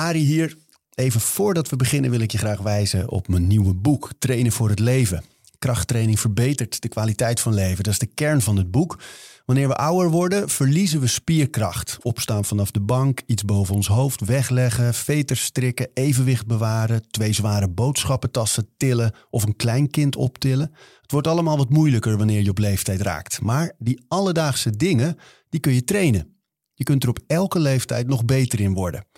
Ari hier. Even voordat we beginnen wil ik je graag wijzen op mijn nieuwe boek Trainen voor het leven. Krachttraining verbetert de kwaliteit van leven. Dat is de kern van het boek. Wanneer we ouder worden, verliezen we spierkracht. Opstaan vanaf de bank, iets boven ons hoofd wegleggen, veters strikken, evenwicht bewaren, twee zware boodschappentassen tillen of een klein kind optillen. Het wordt allemaal wat moeilijker wanneer je op leeftijd raakt. Maar die alledaagse dingen, die kun je trainen. Je kunt er op elke leeftijd nog beter in worden.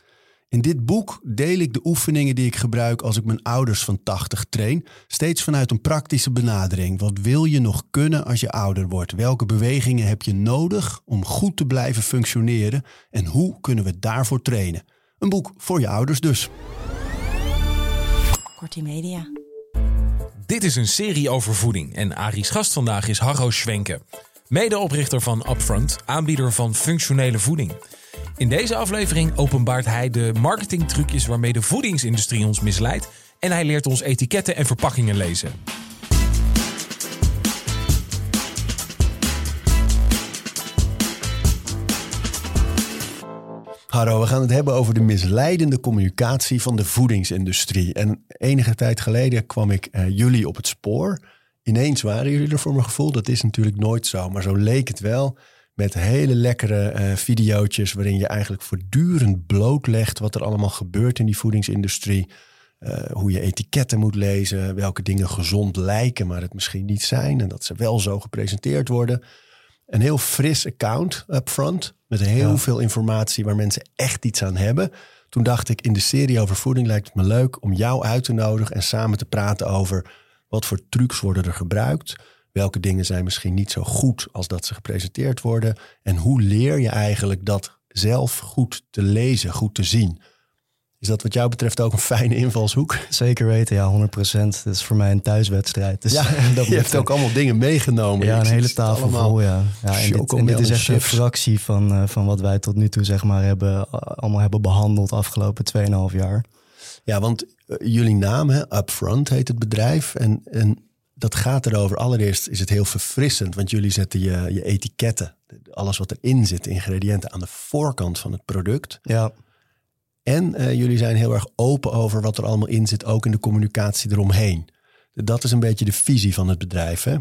In dit boek deel ik de oefeningen die ik gebruik als ik mijn ouders van 80 train, steeds vanuit een praktische benadering. Wat wil je nog kunnen als je ouder wordt? Welke bewegingen heb je nodig om goed te blijven functioneren en hoe kunnen we daarvoor trainen? Een boek voor je ouders dus. Kortie Media. Dit is een serie over voeding en Ari's gast vandaag is Harro Schwenke. Medeoprichter van Upfront, aanbieder van functionele voeding. In deze aflevering openbaart hij de marketingtrucjes waarmee de voedingsindustrie ons misleidt en hij leert ons etiketten en verpakkingen lezen. Harro, we gaan het hebben over de misleidende communicatie van de voedingsindustrie. En enige tijd geleden kwam ik eh, jullie op het spoor. Ineens waren jullie er voor mijn gevoel. Dat is natuurlijk nooit zo, maar zo leek het wel. Met hele lekkere uh, videootjes waarin je eigenlijk voortdurend blootlegt wat er allemaal gebeurt in die voedingsindustrie. Uh, hoe je etiketten moet lezen, welke dingen gezond lijken, maar het misschien niet zijn. En dat ze wel zo gepresenteerd worden. Een heel fris account upfront. Met heel ja. veel informatie waar mensen echt iets aan hebben. Toen dacht ik, in de serie over voeding lijkt het me leuk om jou uit te nodigen en samen te praten over wat voor trucs worden er gebruikt. Welke dingen zijn misschien niet zo goed als dat ze gepresenteerd worden? En hoe leer je eigenlijk dat zelf goed te lezen, goed te zien? Is dat wat jou betreft ook een fijne invalshoek? Zeker weten, ja, 100 procent. Het is voor mij een thuiswedstrijd. Dus ja, dat je hebt ook allemaal dingen meegenomen. Ja, een hele tafel vol, ja. ja en, dit, en dit is echt een fractie van, uh, van wat wij tot nu toe zeg maar, hebben, allemaal hebben behandeld afgelopen 2,5 jaar. Ja, want uh, jullie naam, hè, Upfront heet het bedrijf. En, en dat gaat erover. Allereerst is het heel verfrissend, want jullie zetten je, je etiketten, alles wat erin zit, ingrediënten, aan de voorkant van het product. Ja. En uh, jullie zijn heel erg open over wat er allemaal in zit, ook in de communicatie eromheen. Dat is een beetje de visie van het bedrijf, hè?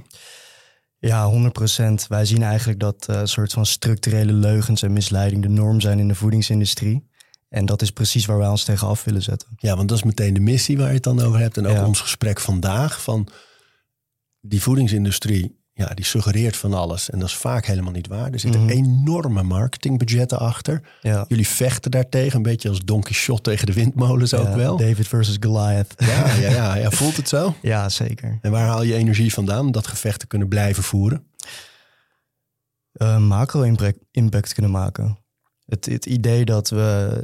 Ja, 100% Wij zien eigenlijk dat een uh, soort van structurele leugens en misleiding de norm zijn in de voedingsindustrie. En dat is precies waar wij ons tegen af willen zetten. Ja, want dat is meteen de missie waar je het dan over hebt. En ook ja. ons gesprek vandaag van die voedingsindustrie, ja, die suggereert van alles. En dat is vaak helemaal niet waar. Er zitten mm -hmm. enorme marketingbudgetten achter. Ja. Jullie vechten daartegen, een beetje als Don Quixote tegen de windmolens ja, ook wel. David versus Goliath. Ja, ja, ja, ja, voelt het zo? Ja, zeker. En waar haal je energie vandaan om dat gevecht te kunnen blijven voeren? Uh, macro-impact kunnen maken. Het, het idee dat we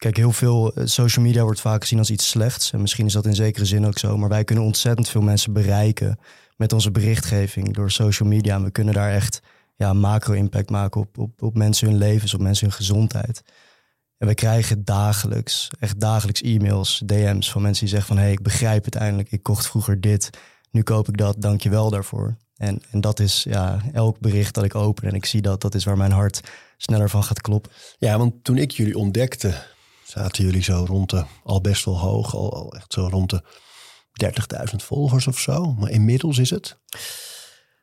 Kijk, heel veel social media wordt vaak gezien als iets slechts. En misschien is dat in zekere zin ook zo. Maar wij kunnen ontzettend veel mensen bereiken met onze berichtgeving door social media. En we kunnen daar echt ja, macro-impact maken op, op, op mensen hun levens, op mensen hun gezondheid. En we krijgen dagelijks, echt dagelijks e-mails, DM's van mensen die zeggen van... hé, hey, ik begrijp het eindelijk, ik kocht vroeger dit, nu koop ik dat, dank je wel daarvoor. En, en dat is ja, elk bericht dat ik open en ik zie dat, dat is waar mijn hart sneller van gaat kloppen. Ja, want toen ik jullie ontdekte, zaten jullie zo rond de, al best wel hoog, al, al echt zo rond de 30.000 volgers of zo. Maar inmiddels is het?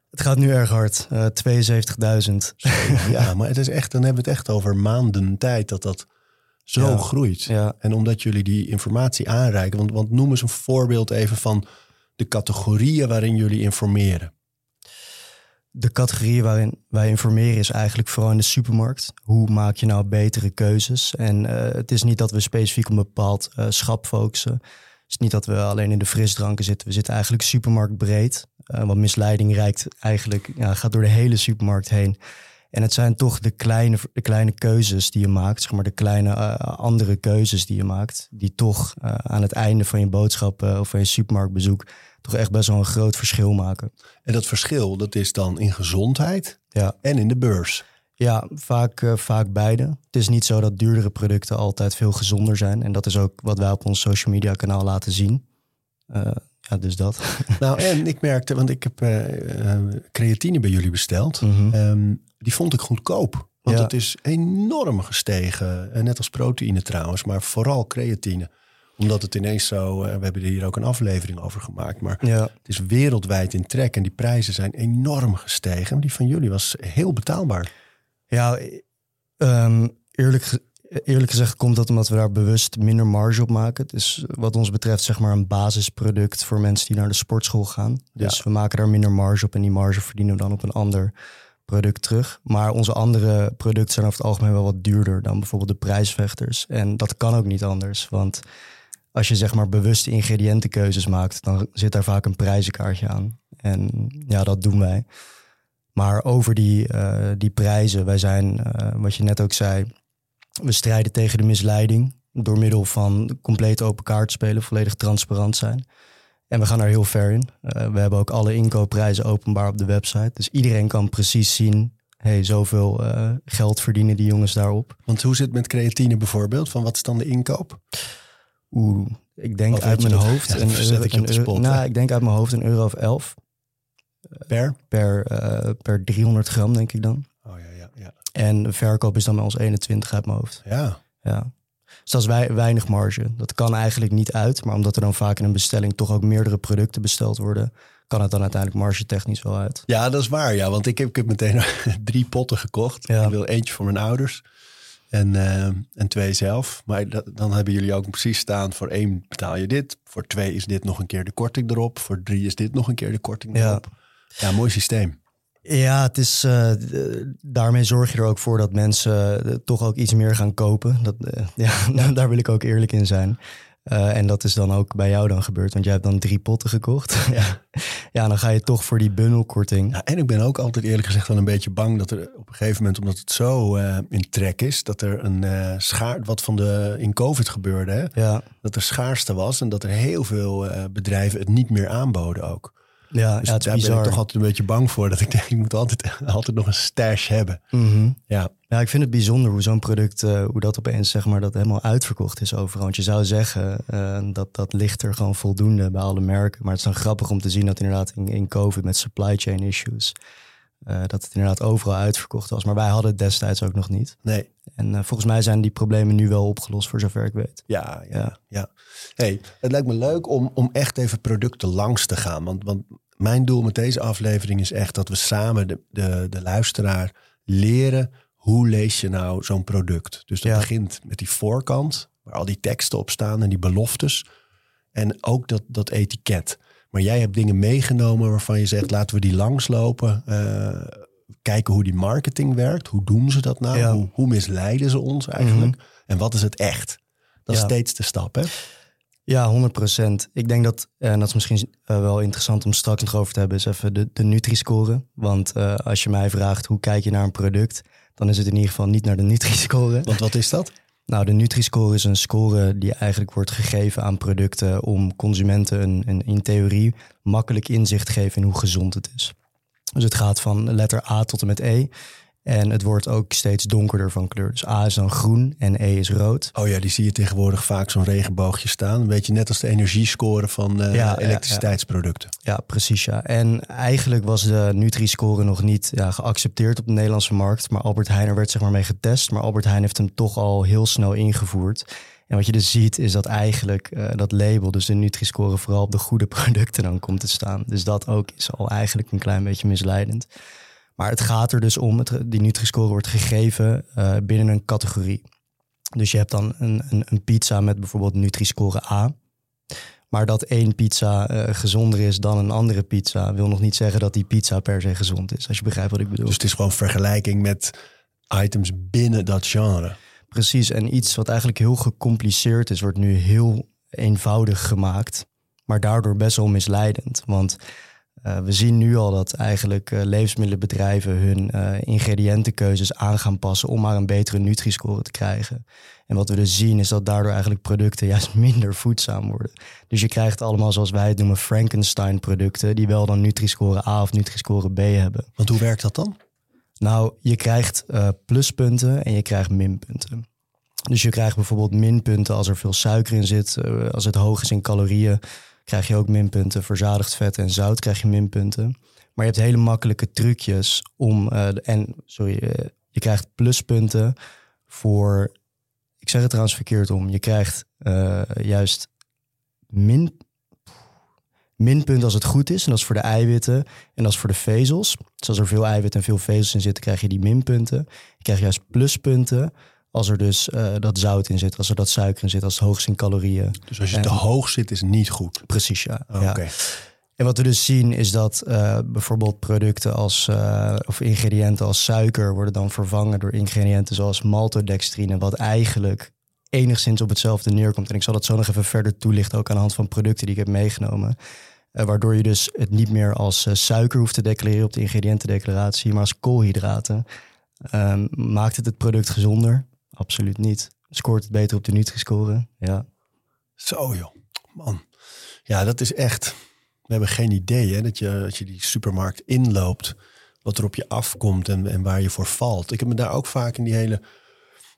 Het gaat nu erg hard, uh, 72.000. ja, maar het is echt, dan hebben we het echt over maanden tijd dat dat zo Ja, groeit. ja. En omdat jullie die informatie aanreiken, want, want noem eens een voorbeeld even van de categorieën waarin jullie informeren. De categorie waarin wij informeren is eigenlijk vooral in de supermarkt. Hoe maak je nou betere keuzes? En eh, het is niet dat we specifiek op een bepaald eh, schap focussen. Het is niet dat we alleen in de frisdranken zitten. We zitten eigenlijk supermarktbreed. Eh, want misleiding reikt eigenlijk, ja, gaat door de hele supermarkt heen. En het zijn toch de kleine, de kleine keuzes die je maakt, zeg maar de kleine andere keuzes die je maakt, die toch aan het einde van je boodschap of van je supermarktbezoek toch echt best wel een groot verschil maken. En dat verschil, dat is dan in gezondheid Ja. en in de beurs. Ja, vaak, eh, vaak beide. Het is niet zo dat duurdere producten altijd veel gezonder zijn. En dat is ook wat wij op ons social media kanaal laten zien. Eh, ja, dus dat. Nou, en ik merkte, want ik heb eh, creatine bij jullie besteld. Mhm. Ehm, die vond ik goedkoop. Want Ja. het is enorm gestegen. Net als proteïne trouwens, maar vooral creatine. Omdat het ineens zo, eh, we hebben er hier ook een aflevering over gemaakt. Maar Ja, het is wereldwijd in trek en die prijzen zijn enorm gestegen. Maar die van jullie was heel betaalbaar. ja ehm, eerlijk, eerlijk gezegd komt dat omdat we daar bewust minder marge op maken. Het is wat ons betreft zeg maar een basisproduct voor mensen die naar de sportschool gaan. Dus Ja. we maken daar minder marge op en die marge verdienen we dan op een ander product terug. Maar onze andere producten zijn over het algemeen wel wat duurder dan bijvoorbeeld de prijsvechters. En dat kan ook niet anders, want als je zeg maar bewuste ingrediëntenkeuzes maakt, dan zit daar vaak een prijzenkaartje aan. En ja, dat doen wij. Maar over die, eh, die prijzen, wij zijn, eh, wat je net ook zei, we strijden tegen de misleiding door middel van compleet open kaart spelen, volledig transparant zijn. En we gaan daar heel ver in. Eh, we hebben ook alle inkoopprijzen openbaar op de website. Dus iedereen kan precies zien, hey, zoveel geld verdienen die jongens daarop. Want hoe zit het met creatine bijvoorbeeld? Van wat is dan de inkoop? Oeh, ik denk Of uit mijn hoofd Ja, een, euro- ik je op de euro- nou, ik denk uit mijn hoofd een euro of elf Per? per, eh, per 300 gram, denk ik dan. Oh ja, ja, ja. En de verkoop is dan bij ons 21 uit mijn hoofd. Ja, Ja. Dus dat is wei- weinig marge. Dat kan eigenlijk niet uit. Maar omdat er dan vaak in een bestelling toch ook meerdere producten besteld worden, kan het dan uiteindelijk marge technisch wel uit. Ja, dat is waar. Ja, want ik heb, ik heb meteen drie potten gekocht. Ja. Ik wil eentje voor mijn ouders en, eh, en twee zelf. Maar dat, dan hebben jullie ook precies staan. Voor één betaal je dit. Voor twee is dit nog een keer de korting erop. Voor drie is dit nog een keer de korting erop. Ja, mooi systeem. Ja, het is, eh, daarmee zorg je er ook voor dat mensen eh, toch ook iets meer gaan kopen. Dat, ja, daar wil ik ook eerlijk in zijn. Eh, en dat is dan ook bij jou dan gebeurd, want jij hebt dan drie potten gekocht. Ja, ja dan ga je toch voor die bundelkorting. Ja, en ik ben ook altijd eerlijk gezegd wel een beetje bang dat er op een gegeven moment, omdat het zo eh, in trek is, dat er een eh schaar, wat van de in COVID gebeurde, hè? Ja, dat er schaarste was en dat er heel veel bedrijven het niet meer aanboden ook. ja, Dus ja daar ben ik toch altijd een beetje bang voor. Dat ik denk, ik moet altijd, altijd nog een stash hebben. Mhm. Ja, Ja, ik vind het bijzonder hoe zo'n product, eh, hoe dat opeens zeg maar, dat helemaal uitverkocht is overal. Want je zou zeggen, eh, dat, dat ligt er gewoon voldoende bij alle merken. Maar het is dan grappig om te zien dat inderdaad in, in COVID met supply chain issues, eh, dat het inderdaad overal uitverkocht was. Maar wij hadden het destijds ook nog niet. nee. En volgens mij zijn die problemen nu wel opgelost, voor zover ik weet. Ja, ja, Ja. ja. Hey, het lijkt me leuk om, om echt even producten langs te gaan. Want, want mijn doel met deze aflevering is echt dat we samen de, de, de luisteraar leren... hoe lees je nou zo'n product? Dus dat Ja. begint met die voorkant, waar al die teksten op staan en die beloftes. En ook dat, dat etiket. Maar jij hebt dingen meegenomen waarvan je zegt... laten we die langslopen. eh, kijken hoe die marketing werkt. Hoe doen ze dat nou? Ja. Hoe, hoe misleiden ze ons eigenlijk? En wat is het echt? Dat is steeds de stap, hè? Ja, 100%. Ik denk dat, eh, en dat is misschien eh, wel interessant om straks nog over te hebben, is even de, de Nutri-score. Want als je mij vraagt hoe kijk je naar een product, dan is het in ieder geval niet naar de Nutri-score. Want wat is dat? Nou, de Nutri-score is een score die eigenlijk wordt gegeven aan producten om consumenten een, een in theorie makkelijk inzicht te geven in hoe gezond het is. Dus het gaat van letter A tot en met E. En het wordt ook steeds donkerder van kleur. Dus A is dan groen en E is rood. Oh ja, die zie je tegenwoordig vaak zo'n regenboogje staan. Een beetje net als de energiescore van eh, Ja, ja, elektriciteitsproducten. Ja, precies ja. En eigenlijk was de Nutri-score nog niet ja, geaccepteerd op de Nederlandse markt. Maar Albert Heijn er werd zeg maar mee getest. Maar Albert Heijn heeft hem toch al heel snel ingevoerd. En wat je dus ziet is dat eigenlijk eh, dat label, dus de Nutri-score, vooral op de goede producten dan komt te staan. Dus dat ook is al eigenlijk een klein beetje misleidend. Maar het gaat er dus om, het, die Nutri-score wordt gegeven eh, binnen een categorie. Dus je hebt dan een, een, een pizza met bijvoorbeeld Nutri-score A. Maar dat één pizza eh, gezonder is dan een andere pizza, wil nog niet zeggen dat die pizza per se gezond is. Als je begrijpt wat ik bedoel. Dus het is gewoon vergelijking met items binnen dat genre. Precies. En iets wat eigenlijk heel gecompliceerd is, wordt nu heel eenvoudig gemaakt. Maar daardoor best wel misleidend. Want Uh, we zien nu al dat eigenlijk uh, levensmiddelenbedrijven hun uh, ingrediëntenkeuzes aan gaan passen om maar een betere Nutri-score te krijgen. En wat we dus zien is dat daardoor eigenlijk producten juist minder voedzaam worden. Dus je krijgt allemaal, zoals wij het noemen, Frankenstein-producten, die wel dan Nutri-score A of Nutri-score B hebben. Want hoe werkt dat dan? Nou, je krijgt pluspunten en je krijgt minpunten. Dus je krijgt bijvoorbeeld minpunten als er veel suiker in zit, als het hoog is in calorieën krijg je ook minpunten. Verzadigd vet en zout krijg je minpunten. Maar je hebt hele makkelijke trucjes om. Uh, en sorry, uh, je krijgt pluspunten voor. Ik zeg het trouwens verkeerd om. Je krijgt uh, juist min, minpunten als het goed is. En dat is voor de eiwitten en dat is voor de vezels. Dus als er veel eiwitten en veel vezels in zitten, krijg je die minpunten. Je krijgt juist pluspunten als er dus uh, dat zout in zit, als er dat suiker in zit, als het hoog is in calorieën. Dus als je en, te hoog zit, is niet goed. Precies, ja. Oh, ja. Oké. En wat we dus zien is dat uh, bijvoorbeeld producten als, uh, of ingrediënten als suiker worden dan vervangen door ingrediënten zoals maltodextrine, wat eigenlijk enigszins op hetzelfde neerkomt. En ik zal dat zo nog even verder toelichten, ook aan de hand van producten die ik heb meegenomen. Uh, waardoor je dus het niet meer als suiker hoeft te declareren op de ingrediëntendeclaratie, maar als koolhydraten. Um, maakt het het product gezonder? Absoluut niet. Scoort het beter op de Nutri-score? Ja. Zo joh, man. Ja, dat is echt... We hebben geen idee hè, dat, je, dat je die supermarkt inloopt... wat er op je afkomt en, en waar je voor valt. Ik heb me daar ook vaak in die hele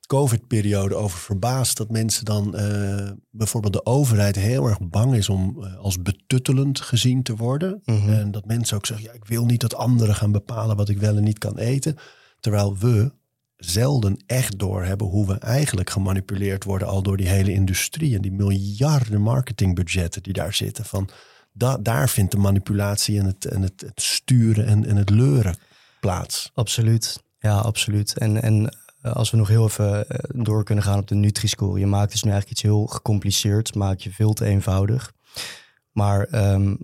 COVID-periode over verbaasd... dat mensen dan uh, bijvoorbeeld de overheid heel erg bang is... om uh, als betuttelend gezien te worden. Mhm. En dat mensen ook zeggen... Ja, ik wil niet dat anderen gaan bepalen wat ik wel en niet kan eten... Terwijl we zelden echt doorhebben hoe we eigenlijk gemanipuleerd worden al door die hele industrie en die miljarden marketingbudgetten die daar zitten. Van da, daar vindt de manipulatie en het, en het, sturen en, en het leuren plaats. Absoluut. Ja, absoluut. En, en als we nog heel even door kunnen gaan op de Nutri-score. Je maakt dus nu eigenlijk iets heel gecompliceerd, maak je veel te eenvoudig. Maar um,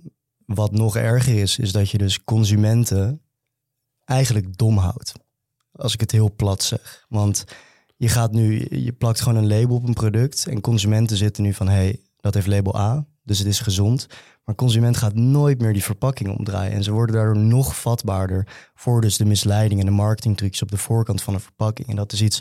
wat nog erger is, is dat je dus consumenten eigenlijk dom houdt. Als ik het heel plat zeg. Want je gaat nu, je plakt gewoon een label op een product. En consumenten zitten nu van hé, hey, dat heeft label A, dus het is gezond. Maar consument gaat nooit meer die verpakking omdraaien. En ze worden daardoor nog vatbaarder voor dus de misleiding en de marketingtrucs op de voorkant van een verpakking. En dat is iets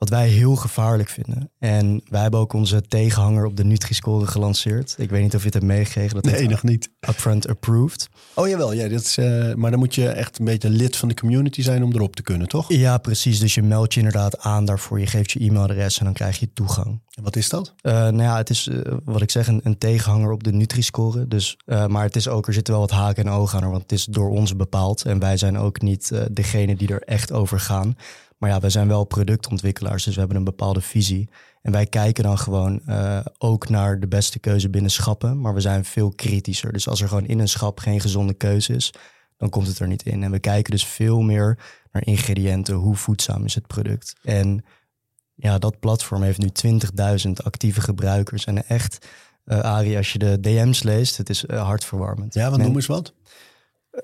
wat wij heel gevaarlijk vinden. En wij hebben ook onze tegenhanger op de Nutri-score gelanceerd. Ik weet niet of je het hebt meegekregen. Dat nee, nog niet. Upfront approved. Oh jawel, ja, dat is, uh, maar dan moet je echt een beetje lid van de community zijn om erop te kunnen, toch? Ja, precies. Dus je meldt je inderdaad aan daarvoor. Je geeft je e-mailadres en dan krijg je toegang. En wat is dat? Uh, nou ja, het is uh, wat ik zeg, een, een, tegenhanger op de Nutri-score. Dus, maar het is ook, er zitten wel wat haken en ogen aan, want het is door ons bepaald. En wij zijn ook niet degene die er echt over gaan. Maar ja, wij zijn wel productontwikkelaars, dus we hebben een bepaalde visie. En wij kijken dan gewoon uh, ook naar de beste keuze binnen schappen. Maar we zijn veel kritischer. Dus als er gewoon in een schap geen gezonde keuze is, dan komt het er niet in. En we kijken dus veel meer naar ingrediënten. Hoe voedzaam is het product? En ja, dat platform heeft nu 20.000 actieve gebruikers. En echt, uh, Arie, als je de DM's leest, het is uh, hartverwarmend. Ja, wat Men, noem eens wat?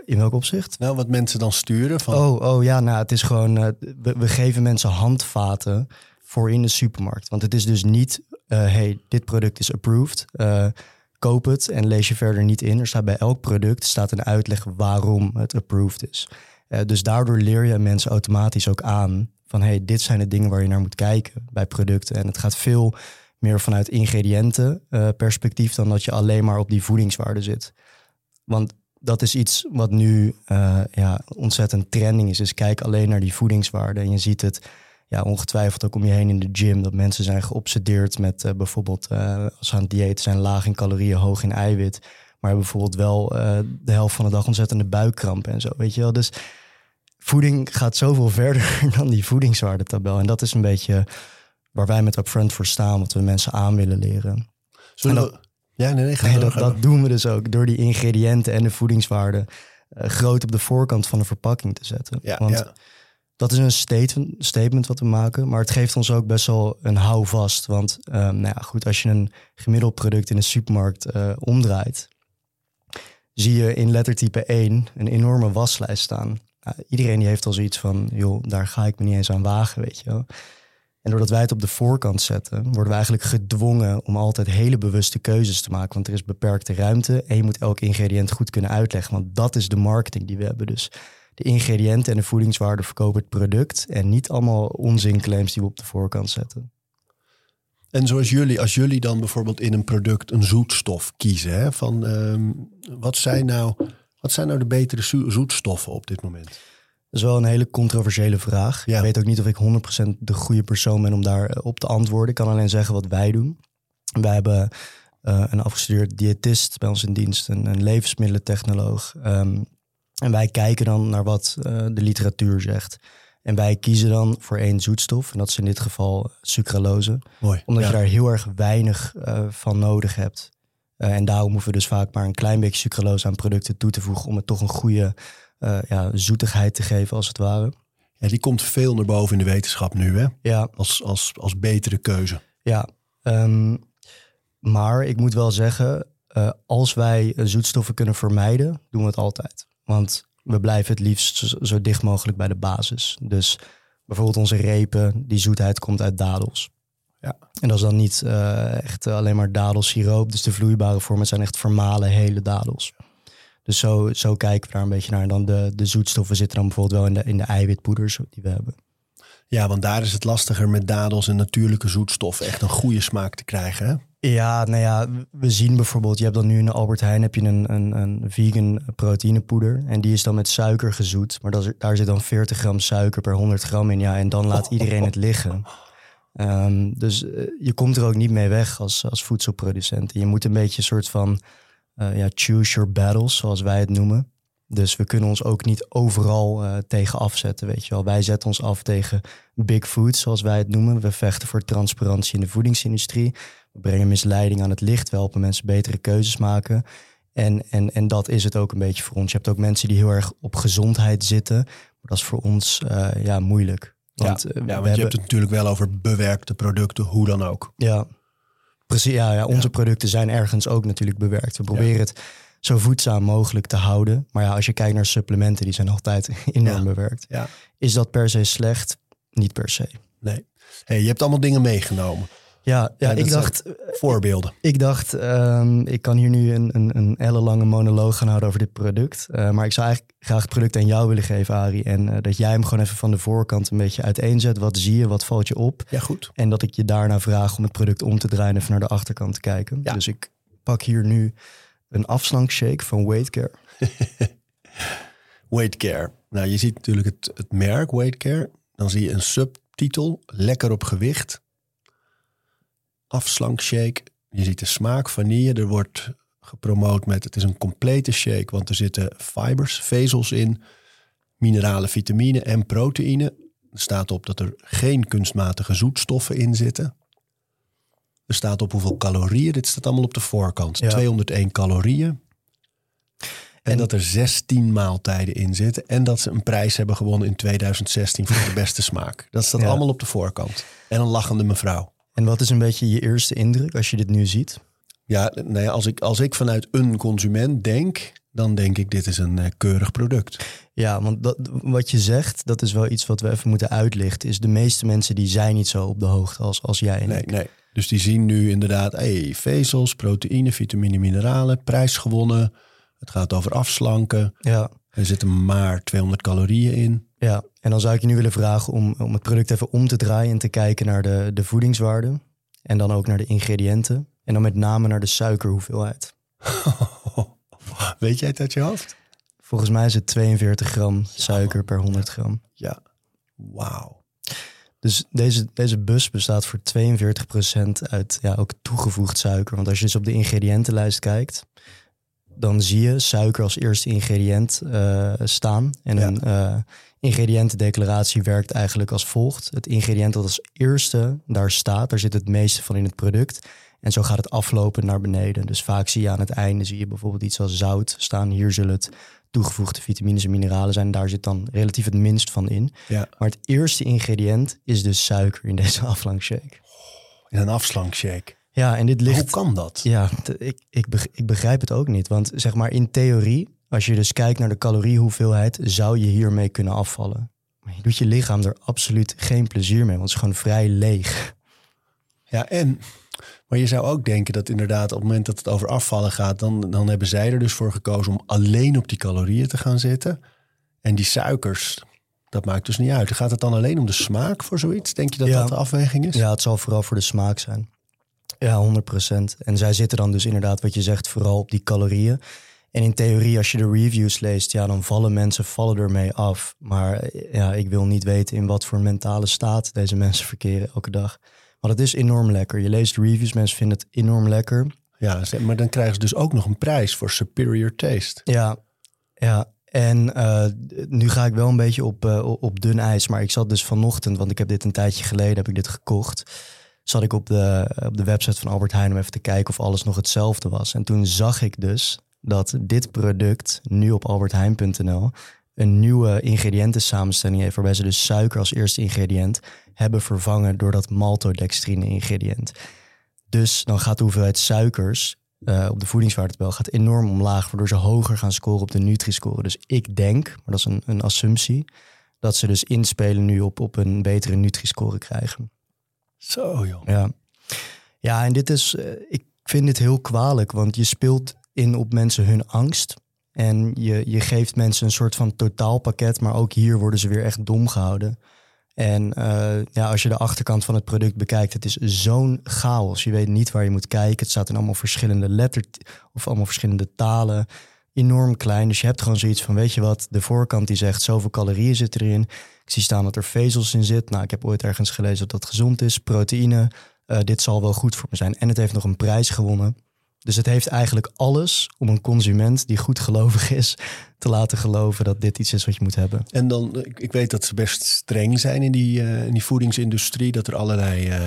In welk opzicht? Nou, wat mensen dan sturen. Van... Oh, oh ja, nou, het is gewoon, uh, we, we, geven mensen handvaten voor in de supermarkt. Want het is dus niet, uh, hey, dit product is approved. Uh, koop het en lees je verder niet in. Er staat bij elk product staat een uitleg waarom het approved is. dus daardoor leer je mensen automatisch ook aan van, hey, dit zijn de dingen waar je naar moet kijken bij producten. En het gaat veel meer vanuit ingrediënten perspectief dan dat je alleen maar op die voedingswaarde zit. Want dat is iets wat nu uh, ja, ontzettend trending is. Dus kijk alleen naar die voedingswaarden. En je ziet het ja, ongetwijfeld ook om je heen in de gym. Dat mensen zijn geobsedeerd met uh, bijvoorbeeld uh, als ze aan het dieet zijn laag in calorieën, hoog in eiwit. Maar bijvoorbeeld wel de helft van de dag ontzettende buikkrampen en zo. Weet je wel? Dus voeding gaat zoveel verder dan die voedingswaardetabel. En dat is een beetje waar wij met Upfront voor staan. Wat we mensen aan willen leren. Zullen we... Ja, nee, nee, ga nee door, dat, doen we dus ook door die ingrediënten en de voedingswaarden uh, groot op de voorkant van de verpakking te zetten. Ja, Want ja. dat is een statement, statement wat we maken, maar het geeft ons ook best wel een houvast. Want um, nou ja, goed, als je een gemiddeld product in de supermarkt uh, omdraait, zie je in lettertype 1 een enorme waslijst staan. Uh, iedereen die heeft al zoiets van, joh, daar ga ik me niet eens aan wagen, weet je wel. En doordat wij het op de voorkant zetten, worden we eigenlijk gedwongen om altijd hele bewuste keuzes te maken. Want er is beperkte ruimte en je moet elk ingrediënt goed kunnen uitleggen. Want dat is de marketing die we hebben. Dus de ingrediënten en de voedingswaarde verkopen het product. En niet allemaal onzinclaims die we op de voorkant zetten. En zoals jullie, als jullie dan bijvoorbeeld in een product een zoetstof kiezen, hè, van ehm, wat, zijn nou, wat zijn nou de betere zo- zoetstoffen op dit moment? Dat is wel een hele controversiële vraag. Ja. Ik weet ook niet of ik 100% de goede persoon ben om daarop op te antwoorden. Ik kan alleen zeggen wat wij doen. Wij hebben eh, een afgestudeerd diëtist bij ons in dienst, een, een levensmiddelentechnoloog. Ehm, en wij kijken dan naar wat eh, de literatuur zegt. En wij kiezen dan voor één zoetstof, en dat is in dit geval sucralose. Mooi. Omdat Ja. je daar heel erg weinig eh, van nodig hebt. Eh, en daarom hoeven we dus vaak maar een klein beetje sucralose aan producten toe te voegen... om het toch een goede eh, ja, zoetigheid te geven, als het ware. Ja, die komt veel naar boven in de wetenschap nu, hè? Ja, Als, als, als betere keuze. ja. Ehm, maar ik moet wel zeggen, eh, als wij zoetstoffen kunnen vermijden, doen we het altijd. Want we blijven het liefst zo, zo dicht mogelijk bij de basis. Dus bijvoorbeeld onze repen, die zoetheid komt uit dadels. Ja. En dat is dan niet eh, echt alleen maar dadelsiroop. Dus de vloeibare vormen zijn echt vermalen hele dadels. Dus zo, zo kijken we daar een beetje naar. En dan de, de zoetstoffen zitten dan bijvoorbeeld wel in de, in de eiwitpoeders die we hebben. Ja, want daar is het lastiger met dadels en natuurlijke zoetstoffen echt een goede smaak te krijgen, hè? Ja, nou ja, we zien bijvoorbeeld, je hebt dan nu in de Albert Heijn heb je een, een, een vegan proteïnepoeder. En die is dan met suiker gezoet. Maar dat is, daar zit dan 40 gram suiker per 100 gram in. Ja, en dan laat iedereen het liggen. Ehm, dus eh, je komt er ook niet mee weg als, als voedselproducent. En je moet een beetje een soort van eh, ja, choose your battles, zoals wij het noemen. Dus we kunnen ons ook niet overal eh, tegen afzetten, weet je wel. Wij zetten ons af tegen big food, zoals wij het noemen. We vechten voor transparantie in de voedingsindustrie. We brengen misleiding aan het licht. We helpen mensen betere keuzes maken. En, en, en dat is het ook een beetje voor ons. Je hebt ook mensen die heel erg op gezondheid zitten. Maar dat is voor ons eh, ja, moeilijk. Want, ja, want je hebben- hebt het natuurlijk wel over bewerkte producten, hoe dan ook. ja, precies. Ja, ja, onze producten zijn ergens ook natuurlijk bewerkt. We proberen het zo voedzaam mogelijk te houden. Maar ja, als je kijkt naar supplementen, die zijn altijd enorm bewerkt. Ja, Is dat per se slecht? Niet per se. nee. Hey, je hebt allemaal dingen meegenomen. Ja, ja, ik dacht, Voorbeelden. Ik dacht, ehm, ik kan hier nu een, een, een ellenlange monoloog gaan houden over dit product. Eh, maar ik zou eigenlijk graag het product aan jou willen geven, Arie. En eh, dat jij hem gewoon even van de voorkant een beetje uiteenzet. Wat zie je, wat valt je op? Ja, goed. En dat ik je daarna vraag om het product om te draaien en even naar de achterkant te kijken. Ja. Dus ik pak hier nu een afslankshake van Weightcare. Weight Care. Nou, je ziet natuurlijk het, het merk Weight Care. Dan zie je een subtitel, lekker op gewicht. Afslankshake. Je ziet de smaak vanille. Er wordt gepromoot met het is een complete shake, want er zitten fibers, vezels in, mineralen, vitamine en proteïne. Er staat op dat er geen kunstmatige zoetstoffen in zitten. Er staat op hoeveel calorieën. Dit staat allemaal op de voorkant. Ja. 201 calorieën. En, En- dat er 16 maaltijden in zitten. En dat ze een prijs hebben gewonnen in 2016 voor de beste smaak. Dat staat Ja. allemaal op de voorkant. En een lachende mevrouw. En wat is een beetje je eerste indruk als je dit nu ziet? Ja, nou ja, als, ik, als ik vanuit een consument denk, dan denk ik dit is een eh, keurig product. Ja, want dat, wat je zegt, dat is wel iets wat we even moeten uitlichten. Is de meeste mensen die zijn niet zo op de hoogte als, als jij en Nee, ik. nee. Dus die zien nu inderdaad hey, vezels, proteïne, vitamine, mineralen, prijs gewonnen. Het gaat over afslanken. Ja, Er zitten maar 200 calorieën in. Ja, en dan zou ik je nu willen vragen om, om het product even om te draaien en te kijken naar de, de voedingswaarde. En dan ook naar de ingrediënten. En dan met name naar de suikerhoeveelheid. Weet jij het uit je hoofd? Volgens mij is het 42 gram suiker per 100 gram. Ja. Wauw. Dus deze, deze bus bestaat voor 42% uit ja, ook toegevoegd suiker. Want als je dus op de ingrediëntenlijst kijkt, dan zie je suiker als eerste ingrediënt eh, staan. En Ja. een eh, ingrediëntendeclaratie werkt eigenlijk als volgt. Het ingrediënt dat als eerste daar staat, daar zit het meeste van in het product. En zo gaat het aflopen naar beneden. Dus vaak zie je aan het einde zie je bijvoorbeeld iets als zout staan. Hier zullen het toegevoegde vitamines en mineralen zijn. Daar zit dan relatief het minst van in. Ja. Maar het eerste ingrediënt is dus suiker in deze afslankshake. In een afslankshake. Ja, en dit ligt... Hoe kan dat? Ja, ik, ik, ik begrijp het ook niet. Want zeg maar in theorie, als je dus kijkt naar de caloriehoeveelheid, zou je hiermee kunnen afvallen. Maar je doet je lichaam er absoluut geen plezier mee, want het is gewoon vrij leeg. Ja, en maar je zou ook denken dat inderdaad op het moment dat het over afvallen gaat, dan, dan hebben zij er dus voor gekozen om alleen op die calorieën te gaan zitten. En die suikers, dat maakt dus niet uit. Gaat het dan alleen om de smaak voor zoiets? Denk je dat Ja. dat de afweging is? Ja, het zal vooral voor de smaak zijn. Ja, 100%. En zij zitten dan dus inderdaad, wat je zegt, vooral op die calorieën. En in theorie, als je de reviews leest, ja, dan vallen mensen vallen ermee af. Maar ja, ik wil niet weten in wat voor mentale staat deze mensen verkeren elke dag. Maar het is enorm lekker. Je leest reviews, mensen vinden het enorm lekker. Ja, maar dan krijgen ze dus ook nog een prijs voor superior taste. Ja, ja. En eh, nu ga ik wel een beetje op, eh, op dun ijs. Maar ik zat dus vanochtend, want ik heb dit een tijdje geleden heb ik dit gekocht. Zat ik op de, op de website van Albert Heijn om even te kijken of alles nog hetzelfde was. En toen zag ik dus dat dit product nu op albertheijn.nl een nieuwe ingrediëntensamenstelling heeft. Waarbij ze dus suiker als eerste ingrediënt hebben vervangen door dat maltodextrine ingrediënt. Dus dan gaat de hoeveelheid suikers eh, op de voedingswaardetabel gaat enorm omlaag, waardoor ze hoger gaan scoren op de Nutri-score. Dus ik denk, maar dat is een, een assumptie, dat ze dus inspelen nu op, op een betere Nutri-score krijgen. Zo joh. Ja, ja en dit is, eh, ik vind dit heel kwalijk, want je speelt in op mensen hun angst. En je, je geeft mensen een soort van totaalpakket, maar ook hier worden ze weer echt dom gehouden. En eh, ja, als je de achterkant van het product bekijkt, het is zo'n chaos. Je weet niet waar je moet kijken. Het staat in allemaal verschillende letter of allemaal verschillende talen. Enorm klein. Dus je hebt gewoon zoiets van, weet je wat, de voorkant die zegt zoveel calorieën zitten erin. Ik zie staan dat er vezels in zit. Nou, ik heb ooit ergens gelezen dat dat gezond is. Proteïne, eh, dit zal wel goed voor me zijn. En het heeft nog een prijs gewonnen. Dus het heeft eigenlijk alles om een consument die goed gelovig is te laten geloven dat dit iets is wat je moet hebben. En dan, ik, weet dat ze best streng zijn in die, eh, in die voedingsindustrie. Dat er allerlei eh,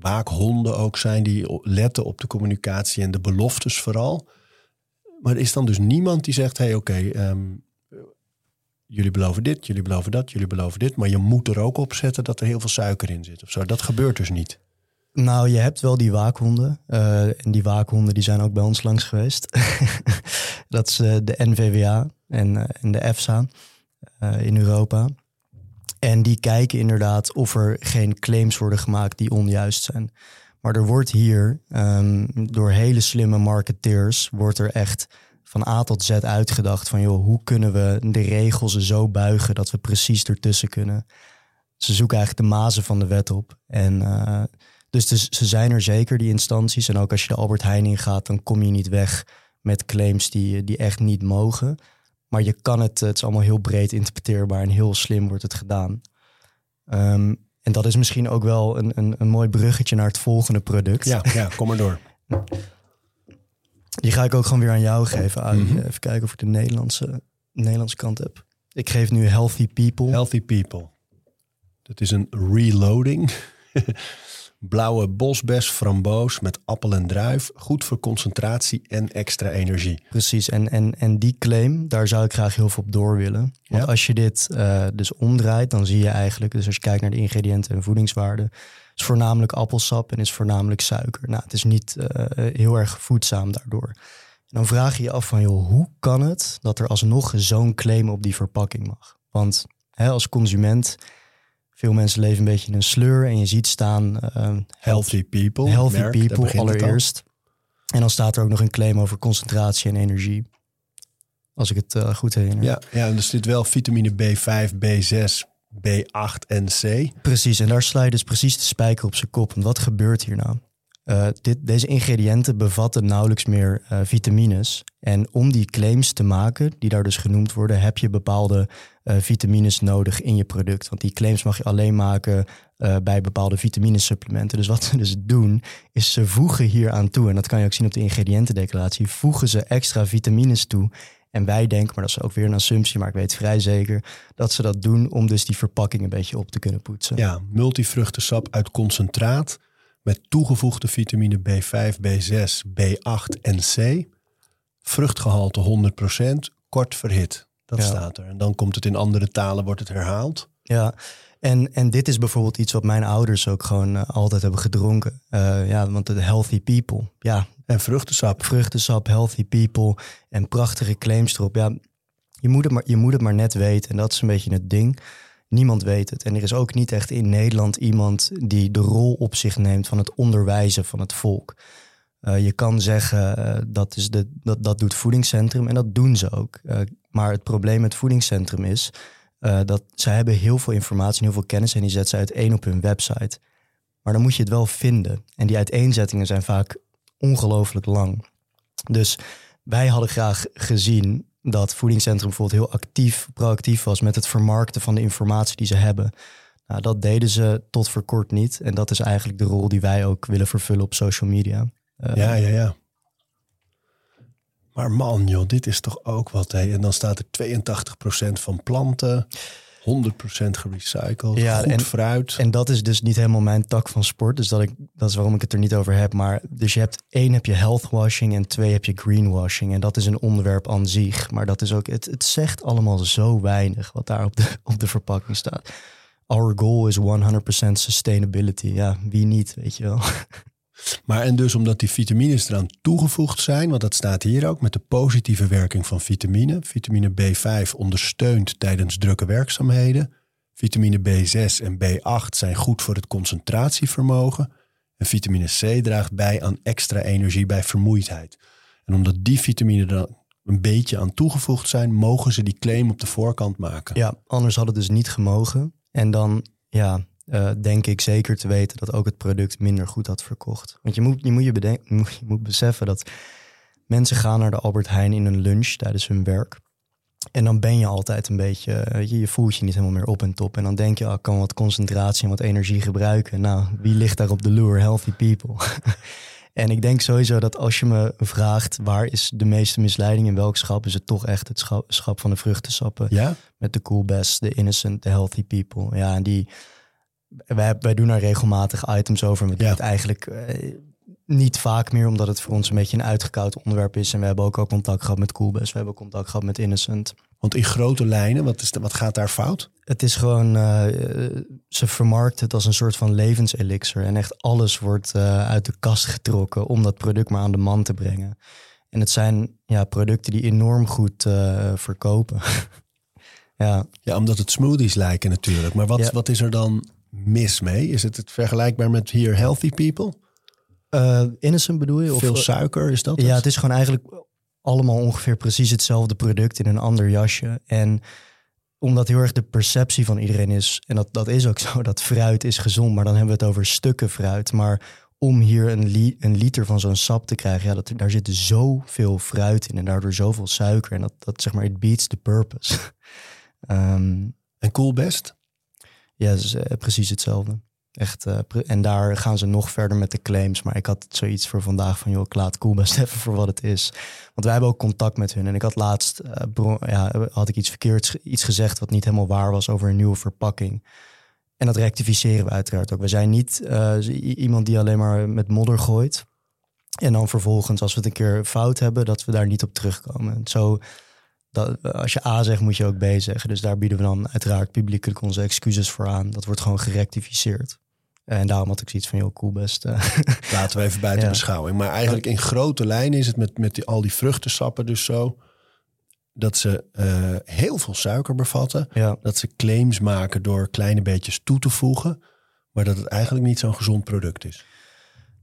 waakhonden ook zijn die letten op de communicatie en de beloftes vooral. Maar er is dan dus niemand die zegt: hé, hey, oké, ehm, jullie beloven dit, jullie beloven dat, jullie beloven dit. Maar je moet er ook op zetten dat er heel veel suiker in zit of zo. Dat gebeurt dus niet. Nou, je hebt wel die waakhonden. eh, en die waakhonden die zijn ook bij ons langs geweest. dat is eh, de NVWA en, eh, en de EFSA in Europa. En die kijken inderdaad of er geen claims worden gemaakt die onjuist zijn. Maar er wordt hier ehm, door hele slimme marketeers... wordt er echt van A tot Z uitgedacht van... joh, hoe kunnen we de regels zo buigen dat we precies ertussen kunnen. Ze zoeken eigenlijk de mazen van de wet op. En... eh, dus, dus ze zijn er zeker, die instanties. En ook als je de Albert Heijn ingaat, dan kom je niet weg met claims die, die echt niet mogen. Maar je kan het, het is allemaal heel breed interpreteerbaar en heel slim wordt het gedaan. Ehm, en dat is misschien ook wel een, een, een mooi bruggetje naar het volgende product. Ja, ja kom maar door. Die ga ik ook gewoon weer aan jou geven, Arie. Mhm. Even kijken of ik de Nederlandse, Nederlandse kant heb. Ik geef nu Healthy People. Healthy People. Dat is een reloading. Blauwe bosbes, framboos met appel en druif. Goed voor concentratie en extra energie. Precies, en, en, en die claim, daar zou ik graag heel veel op door willen. Want Ja. als je dit eh, dus omdraait, dan zie je eigenlijk, dus als je kijkt naar de ingrediënten en voedingswaarden, is voornamelijk appelsap en is voornamelijk suiker. Nou, het is niet eh, heel erg voedzaam daardoor. En dan vraag je je af van, joh, hoe kan het dat er alsnog zo'n claim op die verpakking mag? Want hè, als consument, veel mensen leven een beetje in een sleur en je ziet staan eh, Healthy People. Healthy merk, people allereerst. En dan staat er ook nog een claim over concentratie en energie. Als ik het eh, goed herinner. Ja, ja, en er zit wel vitamine B5, B6, B8 en C. Precies, en daar sla je dus precies de spijker op zijn kop. Want wat gebeurt hier nou? Eh, dit, deze ingrediënten bevatten nauwelijks meer eh, vitamines. En om die claims te maken, die daar dus genoemd worden, heb je bepaalde vitamines nodig in je product. Want die claims mag je alleen maken eh, bij bepaalde vitaminesupplementen. Dus wat ze dus doen, is ze voegen hier aan toe. En dat kan je ook zien op de ingrediëntendeclaratie. Voegen ze extra vitamines toe. En wij denken, maar dat is ook weer een assumptie, maar ik weet vrij zeker dat ze dat doen om dus die verpakking een beetje op te kunnen poetsen. Ja, multivruchtensap uit concentraat met toegevoegde vitamine B5, B6, B8 en C. Vruchtgehalte 100%, kort verhit. Dat Ja. staat er. En dan komt het in andere talen, wordt het herhaald. Ja, en, en dit is bijvoorbeeld iets wat mijn ouders ook gewoon eh, altijd hebben gedronken. Eh, ja, want de healthy people. Ja, En vruchtensap. vruchtensap, healthy people en prachtige claims erop. Ja, je moet het maar, je moet het maar net weten en dat is een beetje het ding. Niemand weet het. En er is ook niet echt in Nederland iemand die de rol op zich neemt van het onderwijzen van het volk. Uh, je kan zeggen uh, dat, is de, dat, dat doet voedingscentrum en dat doen ze ook. Uh, maar het probleem met voedingscentrum is dat zij hebben heel veel informatie en heel veel kennis en die zetten ze uiteen op hun website. Maar dan moet je het wel vinden. En die uiteenzettingen zijn vaak ongelooflijk lang. Dus wij hadden graag gezien dat voedingscentrum bijvoorbeeld heel actief, proactief was met het vermarkten van de informatie die ze hebben. Nou, dat deden ze tot voor kort niet. En dat is eigenlijk de rol die wij ook willen vervullen op social media. Uh, ja, ja, ja. Maar man, joh, dit is toch ook wat. Hè? En dan staat er 82% van planten. 100% gerecycled, ja, goed en, fruit. En dat is dus niet helemaal mijn tak van sport. Dus dat, ik, dat is waarom ik het er niet over heb. Maar dus je hebt één heb je healthwashing en twee heb je greenwashing. En dat is een onderwerp aan zich. Maar dat is ook, het, het zegt allemaal zo weinig wat daar op de, op de verpakking staat. Our goal is 100% sustainability. Ja, wie niet, weet je wel. Maar en dus omdat die vitamines eraan toegevoegd zijn, want dat staat hier ook met de positieve werking van vitamine. Vitamine B5 ondersteunt tijdens drukke werkzaamheden. Vitamine B6 en B8 zijn goed voor het concentratievermogen. En vitamine C draagt bij aan extra energie bij vermoeidheid. En omdat die vitamine er een beetje aan toegevoegd zijn, mogen ze die claim op de voorkant maken. Ja, anders had het dus niet gemogen. En dan, ja, uh, denk ik zeker te weten dat ook het product minder goed had verkocht. Want je moet je, moet je, bedenken, je moet beseffen dat mensen gaan naar de Albert Heijn in een lunch tijdens hun werk. En dan ben je altijd een beetje, je, je voelt je niet helemaal meer op en top. En dan denk je, oh, ik kan wat concentratie en wat energie gebruiken. Nou, wie ligt daar op de loer? Healthy people. en ik denk sowieso dat als je me vraagt waar is de meeste misleiding in welk schap, is het toch echt het schap, schap van de vruchtensappen. Ja? Met de cool best, de innocent, de healthy people. Ja, en die wij, wij doen daar regelmatig items over. We doen het eigenlijk uh, niet vaak meer, omdat het voor ons een beetje een uitgekoud onderwerp is. En we hebben ook al contact gehad met Coolbest. We hebben contact gehad met Innocent. Want in grote lijnen, wat, is de, wat gaat daar fout? Het is gewoon, uh, ze vermarkt het als een soort van levenselixer. En echt alles wordt uh, uit de kast getrokken om dat product maar aan de man te brengen. En het zijn ja, producten die enorm goed verkopen. ja. ja, omdat het smoothies lijken natuurlijk. Maar wat, ja. wat is er dan mis mee? Is het, het vergelijkbaar met hier Healthy People? Uh, innocent bedoel je? Of, Veel suiker, is dat Ja, het is gewoon eigenlijk allemaal ongeveer precies hetzelfde product in een ander jasje. En omdat heel erg de perceptie van iedereen is, en dat, dat is ook zo, dat fruit is gezond, maar dan hebben we het over stukken fruit. Maar om hier een, li een liter van zo'n sap te krijgen, ja, dat, daar zit zoveel fruit in en daardoor zoveel suiker. En dat, dat zeg maar, it beats the purpose. um, en cool best? Ja, uh, precies hetzelfde. Echt, uh, en daar gaan ze nog verder met de claims. Maar ik had zoiets voor vandaag van, joh, ik laat Coolbest even voor wat het is. Want wij hebben ook contact met hun. En ik had laatst, uh, ja, had ik iets verkeerds iets gezegd wat niet helemaal waar was over een nieuwe verpakking. En dat rectificeren we uiteraard ook. We zijn niet iemand die alleen maar met modder gooit. En dan vervolgens, als we het een keer fout hebben, dat we daar niet op terugkomen. Zo dat, als je A zegt, moet je ook B zeggen. Dus daar bieden we dan uiteraard publiekelijk onze excuses voor aan. Dat wordt gewoon gerectificeerd. En daarom had ik zoiets van, joh, cool best. Uh. Laten we even buiten ja. beschouwing. Maar eigenlijk in grote lijnen is het met, met die, al die vruchtensappen dus zo... dat ze uh, heel veel suiker bevatten. Ja. Dat ze claims maken door kleine beetjes toe te voegen. Maar dat het eigenlijk niet zo'n gezond product is.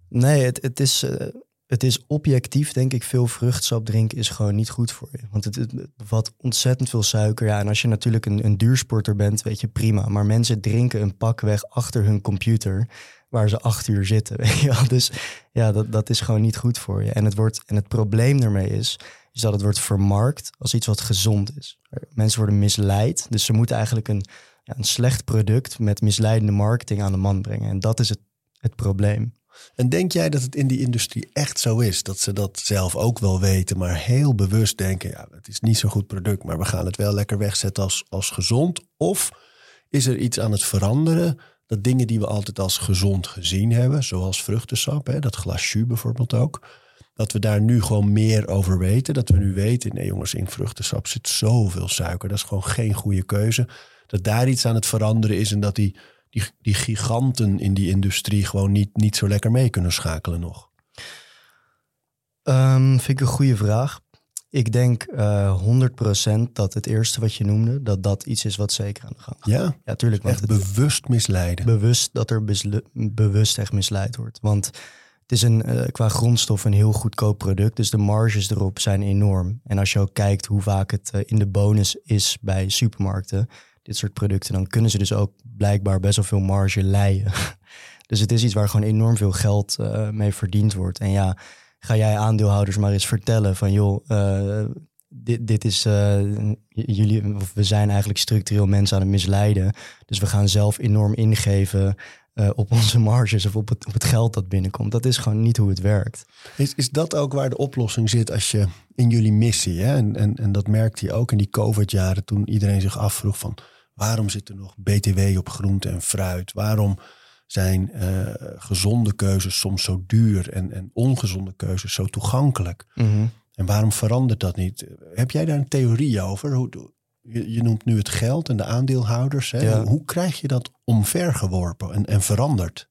Nee, het, het is... Uh, het is objectief, denk ik, veel vruchtsap drinken is gewoon niet goed voor je. Want het, het bevat ontzettend veel suiker. Ja, en als je natuurlijk een, een duursporter bent, weet je prima. Maar mensen drinken een pak weg achter hun computer, waar ze acht uur zitten. Weet je wel? Dus ja, dat, dat is gewoon niet goed voor je. En het, wordt, en het probleem daarmee is, is dat het wordt vermarkt als iets wat gezond is. Mensen worden misleid. Dus ze moeten eigenlijk een, een slecht product met misleidende marketing aan de man brengen. En dat is het, het probleem. En denk jij dat het in die industrie echt zo is? Dat ze dat zelf ook wel weten, maar heel bewust denken: ja, het is niet zo'n goed product, maar we gaan het wel lekker wegzetten als, als gezond? Of is er iets aan het veranderen? Dat dingen die we altijd als gezond gezien hebben, zoals vruchtensap, hè, dat glas bijvoorbeeld ook, dat we daar nu gewoon meer over weten. Dat we nu weten: nee, jongens, in vruchtensap zit zoveel suiker. Dat is gewoon geen goede keuze. Dat daar iets aan het veranderen is en dat die die, die giganten in die industrie gewoon niet, niet zo lekker mee kunnen schakelen nog? Um, vind ik een goede vraag. Ik denk eh 100% dat het eerste wat je noemde, dat dat iets is wat zeker aan de gang gaat. Ja, Ja, tuurlijk. Echt het, bewust misleiden. bewust dat er bewust echt misleid wordt. Want het is een, eh, qua grondstof een heel goedkoop product. Dus de marges erop zijn enorm. En als je ook kijkt hoe vaak het eh, in de bonus is bij supermarkten, dit soort producten, dan kunnen ze dus ook blijkbaar best wel veel marge leien. dus het is iets waar gewoon enorm veel geld eh, mee verdiend wordt. En ja, ga jij aandeelhouders maar eens vertellen van joh, eh, dit, dit is, eh, jullie, of we zijn eigenlijk structureel mensen aan het misleiden. Dus we gaan zelf enorm ingeven eh, op onze marges of op het, op het geld dat binnenkomt. Dat is gewoon niet hoe het werkt. Is, is dat ook waar de oplossing zit als je in jullie missie, hè? En, en, en dat merkte je ook in die COVID-jaren toen iedereen zich afvroeg van waarom zit er nog BTW op groente en fruit? Waarom zijn eh, gezonde keuzes soms zo duur en, en ongezonde keuzes zo toegankelijk? En waarom verandert dat niet? Heb jij daar een theorie over? Hoe, je, je noemt nu het geld en de aandeelhouders. Hè? Ja. Hoe, krijg je dat omvergeworpen en, en veranderd?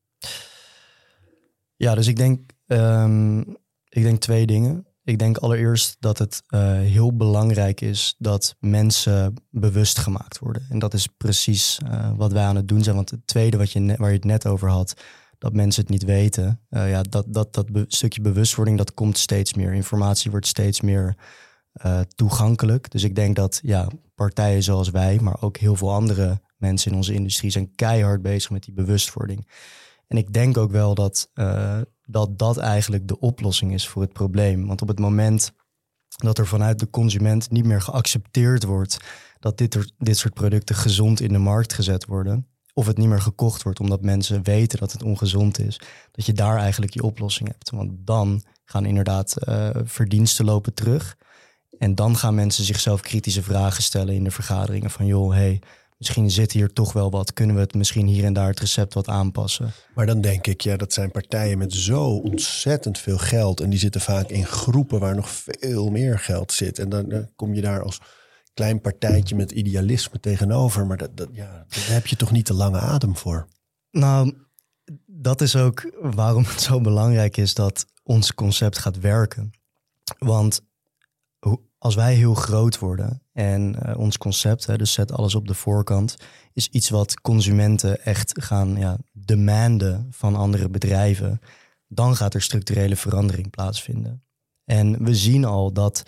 Ja, dus ik denk, ehm, ik denk twee dingen. Ik denk allereerst dat het eh, heel belangrijk is dat mensen bewust gemaakt worden. En dat is precies eh, wat wij aan het doen zijn. Want het tweede wat je waar je het net over had, dat mensen het niet weten. eh, ja, dat, dat, dat be- stukje bewustwording, dat komt steeds meer. Informatie wordt steeds meer eh, toegankelijk. Dus ik denk dat ja, partijen zoals wij, maar ook heel veel andere mensen in onze industrie zijn keihard bezig met die bewustwording. En ik denk ook wel dat, eh, dat dat eigenlijk de oplossing is voor het probleem. Want op het moment dat er vanuit de consument niet meer geaccepteerd wordt dat dit, dit soort producten gezond in de markt gezet worden, of het niet meer gekocht wordt omdat mensen weten dat het ongezond is, dat je daar eigenlijk je oplossing hebt. Want dan gaan inderdaad eh, verdiensten lopen terug. En dan gaan mensen zichzelf kritische vragen stellen in de vergaderingen van joh, hey, misschien zit hier toch wel wat. Kunnen we het misschien hier en daar het recept wat aanpassen? Maar dan denk ik, ja, dat zijn partijen met zo ontzettend veel geld. En die zitten vaak in groepen waar nog veel meer geld zit. En dan, dan kom je daar als klein partijtje met idealisme tegenover. Maar dat, dat, ja, daar heb je toch niet de lange adem voor. Nou, dat is ook waarom het zo belangrijk is dat ons concept gaat werken. Want als wij heel groot worden en eh, ons concept, hè, dus zet alles op de voorkant, is iets wat consumenten echt gaan ja, demanden van andere bedrijven, dan gaat er structurele verandering plaatsvinden. En we zien al dat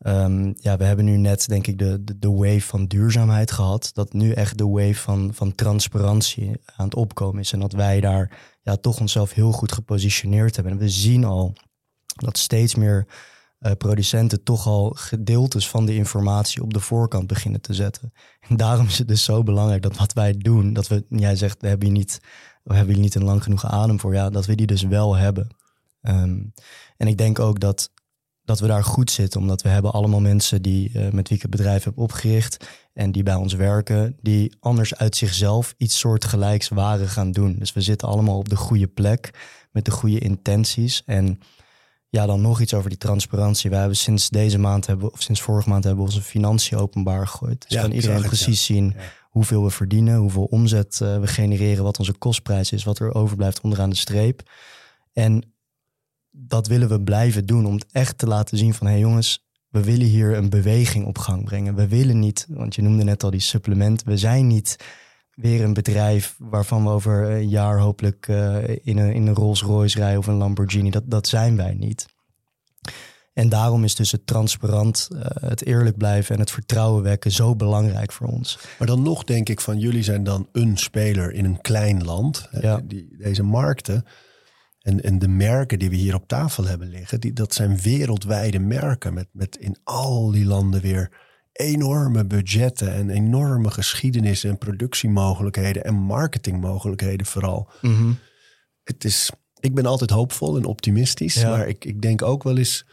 Ehm, ja, we hebben nu net, denk ik, de, de, de wave van duurzaamheid gehad. Dat nu echt de wave van, van transparantie aan het opkomen is. En dat wij daar ja, toch onszelf heel goed gepositioneerd hebben. En we zien al dat steeds meer eh, producenten toch al gedeeltes van de informatie op de voorkant beginnen te zetten. En daarom is het dus zo belangrijk dat wat wij doen, dat we, jij zegt, hebben hier niet, hebben hier niet een lang genoeg adem voor. Ja, dat we die dus wel hebben. Ehm, en ik denk ook dat dat we daar goed zitten. Omdat we hebben allemaal mensen die, eh, met wie ik het bedrijf heb opgericht en die bij ons werken, die anders uit zichzelf iets soortgelijks waren gaan doen. Dus we zitten allemaal op de goede plek met de goede intenties. En ja, dan nog iets over die transparantie. We hebben sinds deze maand hebben, of sinds vorige maand hebben we onze financiën openbaar gegooid. Dus Ja, kan iedereen ja. precies zien hoeveel we verdienen, hoeveel omzet eh, we genereren, wat onze kostprijs is, wat er overblijft onderaan de streep. En dat willen we blijven doen om het echt te laten zien van hé hey jongens, we willen hier een beweging op gang brengen. We willen niet, want je noemde net al die supplement, we zijn niet weer een bedrijf waarvan we over een jaar hopelijk eh, in, een, in een Rolls Royce rijden of een Lamborghini. Dat, dat zijn wij niet. En daarom is dus het transparant, eh, het eerlijk blijven en het vertrouwen wekken zo belangrijk voor ons. Maar dan nog denk ik van jullie zijn dan een speler in een klein land. Ja. Die, deze markten en, en de merken die we hier op tafel hebben liggen, die, dat zijn wereldwijde merken met, met in al die landen weer enorme budgetten en enorme geschiedenis en productiemogelijkheden en marketingmogelijkheden vooral. Het is, ik ben altijd hoopvol en optimistisch, Ja. maar ik, ik denk ook wel eens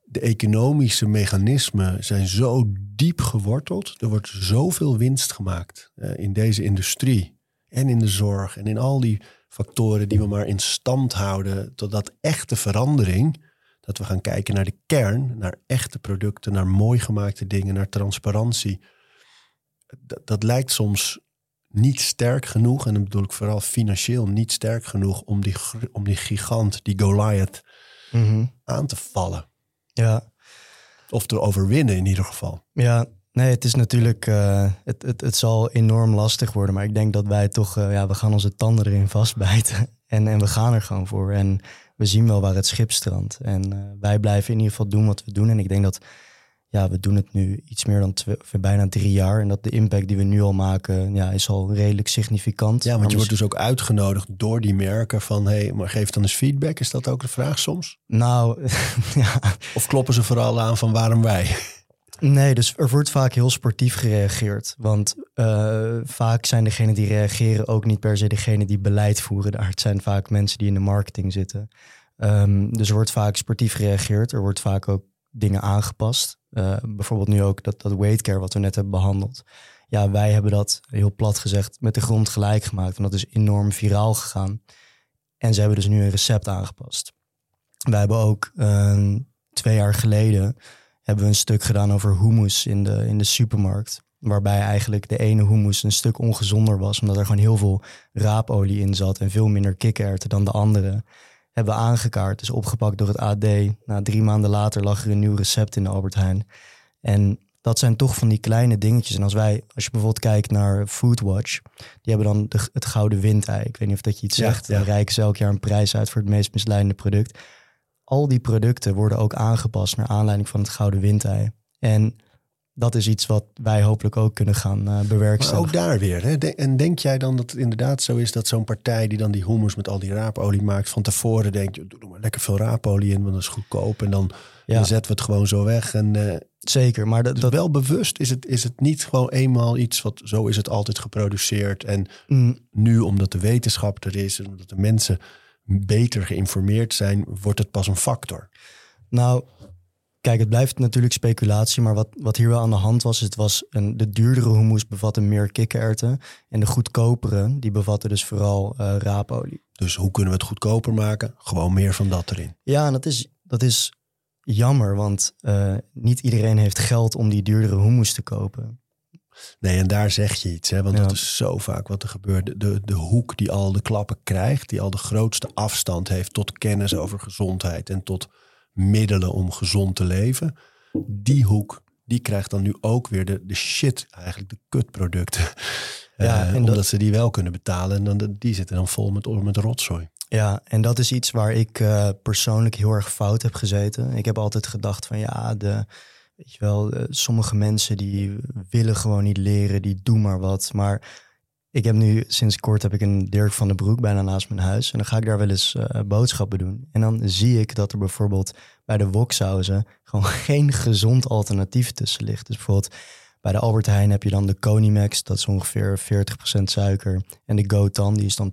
de economische mechanismen zijn zo diep geworteld. Er wordt zoveel winst gemaakt eh, in deze industrie en in de zorg en in al die factoren die we maar in stand houden totdat echte verandering, dat we gaan kijken naar de kern, naar echte producten, naar mooi gemaakte dingen, naar transparantie. Dat, dat lijkt soms niet sterk genoeg, en dan bedoel ik vooral financieel niet sterk genoeg om die, om die gigant, die Goliath, aan te vallen. Ja. Of te overwinnen in ieder geval. Ja, nee, het is natuurlijk, uh, het, het, het zal enorm lastig worden. Maar ik denk dat wij toch, uh, ja, we gaan onze tanden erin vastbijten. En, en we gaan er gewoon voor. En we zien wel waar het schip strandt. En uh, wij blijven in ieder geval doen wat we doen. En ik denk dat ja, we doen het nu iets meer dan twee, bijna drie jaar. En dat de impact die we nu al maken, ja, is al redelijk significant. Ja, want je wordt dus ook uitgenodigd door die merken van... hé, hey, maar geef dan eens feedback. Is dat ook de vraag soms? Nou, ja. Of kloppen ze vooral aan van waarom wij? Nee, dus er wordt vaak heel sportief gereageerd. Want uh, vaak zijn degenen die reageren ook niet per se degene die beleid voeren. Het zijn vaak mensen die in de marketing zitten. Um, dus er wordt vaak sportief gereageerd. Er wordt vaak ook dingen aangepast. Uh, bijvoorbeeld nu ook dat, dat weightcare wat we net hebben behandeld. Ja, wij hebben dat heel plat gezegd met de grond gelijk gemaakt. En dat is enorm viraal gegaan. En ze hebben dus nu een recept aangepast. Wij hebben ook uh, twee jaar geleden hebben we een stuk gedaan over hummus in de, in de supermarkt. Waarbij eigenlijk de ene hummus een stuk ongezonder was. Omdat er gewoon heel veel raapolie in zat en veel minder kikkererwten dan de andere hebben we aangekaart. Dus opgepakt door het AD. Na drie maanden later lag er een nieuw recept in de Albert Heijn. En dat zijn toch van die kleine dingetjes. En als wij, als je bijvoorbeeld kijkt naar Foodwatch, die hebben dan de, het gouden windei. Ik weet niet of dat je iets zegt. Ja. Dan reiken ze elk jaar een prijs uit voor het meest misleidende product. Al die producten worden ook aangepast naar aanleiding van het gouden windei. En dat is iets wat wij hopelijk ook kunnen gaan uh, bewerkstelligen. Maar ook daar weer. Hè? De, en denk jij dan dat het inderdaad zo is dat zo'n partij die dan die hummus met al die raapolie maakt, van tevoren denkt, doe maar lekker veel raapolie in, want dat is goedkoop. En dan, ja. dan zetten we het gewoon zo weg. En, uh, Zeker, maar dat, dus wel bewust is het, is het niet gewoon eenmaal iets wat zo is het altijd geproduceerd. En mm. nu, omdat de wetenschap er is en omdat de mensen beter geïnformeerd zijn, wordt het pas een factor. Nou, Kijk, het blijft natuurlijk speculatie, maar wat, wat hier wel aan de hand was, het was een, de duurdere hummus bevatte meer kikkererwten en de goedkopere, die bevatten dus vooral uh, raapolie. Dus hoe kunnen we het goedkoper maken? Gewoon meer van dat erin. Ja, en dat is, dat is jammer, want uh, niet iedereen heeft geld om die duurdere hummus te kopen. Nee, en daar zeg je iets, hè? want ja. dat is zo vaak wat er gebeurt. De, de, de hoek die al de klappen krijgt, die al de grootste afstand heeft tot kennis over gezondheid en tot middelen om gezond te leven. Die hoek, die krijgt dan nu ook weer de, de shit, eigenlijk de kutproducten. Ja, uh, en omdat dat, ze die wel kunnen betalen. En dan, die zitten dan vol met, met rotzooi. Ja, en dat is iets waar ik uh, persoonlijk heel erg fout heb gezeten. Ik heb altijd gedacht van ja, de, weet je wel, uh, sommige mensen die willen gewoon niet leren, die doen maar wat. Maar ik heb nu sinds kort heb ik een Dirk van den Broek bijna naast mijn huis. En dan ga ik daar wel eens uh, boodschappen doen. En dan zie ik dat er bijvoorbeeld bij de woksauzen gewoon geen gezond alternatief tussen ligt. Dus bijvoorbeeld bij de Albert Heijn heb je dan de Conimax, dat is ongeveer 40% suiker. En de Gotan, die is dan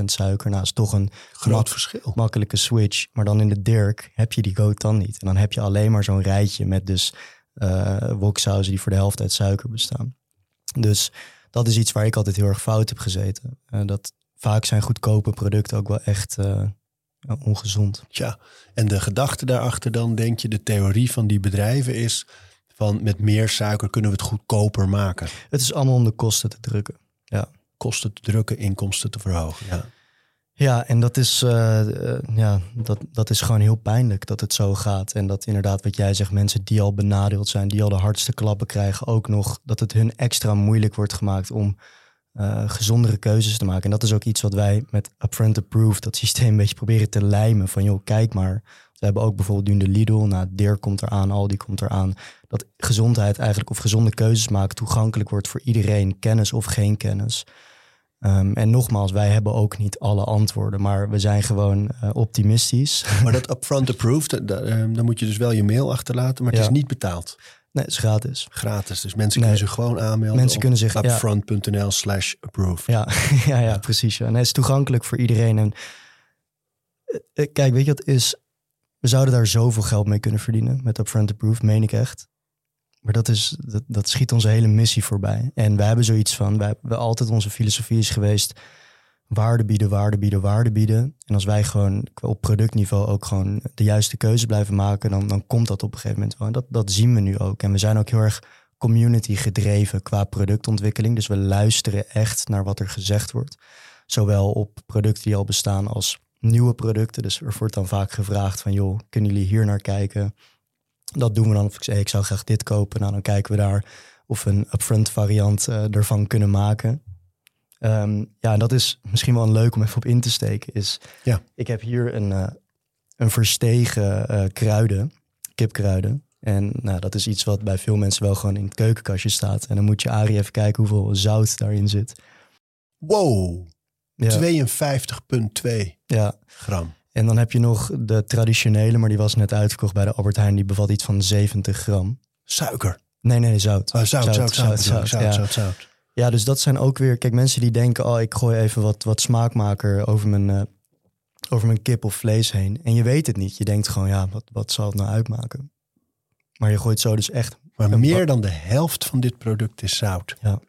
12% suiker. Nou, is toch een groot verschil. Makkelijke switch. Maar dan in de Dirk heb je die Gotan niet. En dan heb je alleen maar zo'n rijtje met dus uh, woksauzen die voor de helft uit suiker bestaan. Dus dat is iets waar ik altijd heel erg fout heb gezeten. Uh, dat vaak zijn goedkope producten ook wel echt uh, ongezond. Ja, en de gedachte daarachter dan, denk je, de theorie van die bedrijven is van met meer suiker kunnen we het goedkoper maken. Het is allemaal om de kosten te drukken. Ja. Kosten te drukken, inkomsten te verhogen. Ja. Ja, en dat is, uh, uh, ja, dat, dat is gewoon heel pijnlijk dat het zo gaat. En dat inderdaad, wat jij zegt, mensen die al benadeeld zijn, die al de hardste klappen krijgen, ook nog dat het hun extra moeilijk wordt gemaakt om uh, gezondere keuzes te maken. En dat is ook iets wat wij met Upfront Approved, dat systeem een beetje proberen te lijmen. Van joh, kijk maar. We hebben ook bijvoorbeeld nu de Lidl, nou, Deer komt eraan, Aldi komt eraan. Dat gezondheid eigenlijk, of gezonde keuzes maken, toegankelijk wordt voor iedereen, kennis of geen kennis. Um, en nogmaals, wij hebben ook niet alle antwoorden, maar we zijn gewoon uh, optimistisch. Maar dat upfront approved, da, uh, dan moet je dus wel je mail achterlaten, maar het ja. is niet betaald. Nee, het is gratis. Gratis, dus mensen nee. kunnen zich gewoon aanmelden mensen kunnen zich, upfront.nl slash approve. Ja, ja, ja, precies. Ja. En het is toegankelijk voor iedereen. En uh, kijk, weet je wat is? We zouden daar zoveel geld mee kunnen verdienen met upfront approved, meen ik echt. Maar dat, is, dat, dat schiet onze hele missie voorbij. En wij hebben zoiets van, wij hebben altijd onze filosofie is geweest, waarde bieden, waarde bieden, waarde bieden. En als wij gewoon op productniveau ook gewoon de juiste keuze blijven maken, dan, dan komt dat op een gegeven moment wel. En dat, dat zien we nu ook. En we zijn ook heel erg community gedreven qua productontwikkeling. Dus we luisteren echt naar wat er gezegd wordt. Zowel op producten die al bestaan als nieuwe producten. Dus er wordt dan vaak gevraagd van, joh, kunnen jullie hier naar kijken? Dat doen we dan. Of ik zeg, ik zou graag dit kopen. Nou, dan kijken we daar of we een upfront variant eh, ervan kunnen maken. Ehm, ja, dat is misschien wel een leuk om even op in te steken. Is, Ja. Ik heb hier een, eh, een verstegen eh, kruiden, kipkruiden. En nou, dat is iets wat bij veel mensen wel gewoon in het keukenkastje staat. En dan moet je Arie even kijken hoeveel zout daarin zit. Wow, Ja, 52,2 ja. gram. En dan heb je nog de traditionele, maar die was net uitverkocht bij de Albert Heijn. Die bevat iets van 70 gram. Suiker. Nee, nee, zout. Oh, zout, zout, zout, zout, zout, ja. zout, zout. Ja, dus dat zijn ook weer... Kijk, mensen die denken... oh, ik gooi even wat, wat smaakmaker over mijn, eh, over mijn kip of vlees heen. En je weet het niet. Je denkt gewoon, ja, wat, wat zal het nou uitmaken? Maar je gooit zo dus echt... Maar meer dan de helft van dit product is zout. Ja,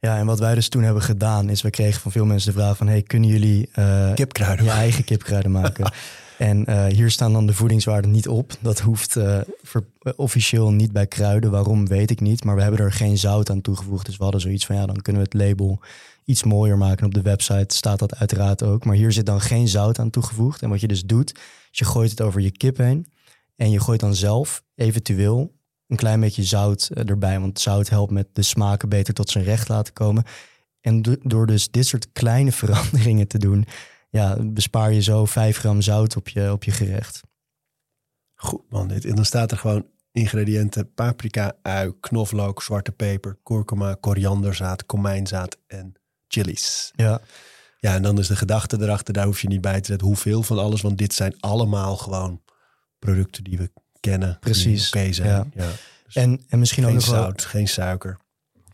en wat wij dus toen hebben gedaan... is we kregen van veel mensen de vraag van... hey, kunnen jullie eh, Kipkruiden. je eigen kipkruiden maken? en eh, hier staan dan de voedingswaarden niet op. Dat hoeft eh, ver- officieel niet bij kruiden. Waarom, weet ik niet. Maar we hebben er geen zout aan toegevoegd. Dus we hadden zoiets van, ja, dan kunnen we het label iets mooier maken. En op de website staat dat uiteraard ook. Maar hier zit dan geen zout aan toegevoegd. En wat je dus doet, is je gooit het over je kip heen. En je gooit dan zelf eventueel een klein beetje zout eh, erbij. Want zout helpt met de smaken beter tot zijn recht laten komen. En do- door dus dit soort kleine veranderingen te doen... Ja, bespaar je zo 5 gram zout op je, op je gerecht. Goed man, dit. En dan staat er gewoon ingrediënten. Paprika, ui, knoflook, zwarte peper, kurkuma, korianderzaad, komijnzaad en chilies. Ja, Ja, en dan is de gedachte erachter, daar hoef je niet bij te zetten hoeveel van alles. Want dit zijn allemaal gewoon producten die we kennen. Precies, Oké zijn. ja. Ja. en, en misschien, ook nog wel, zout, geen suiker.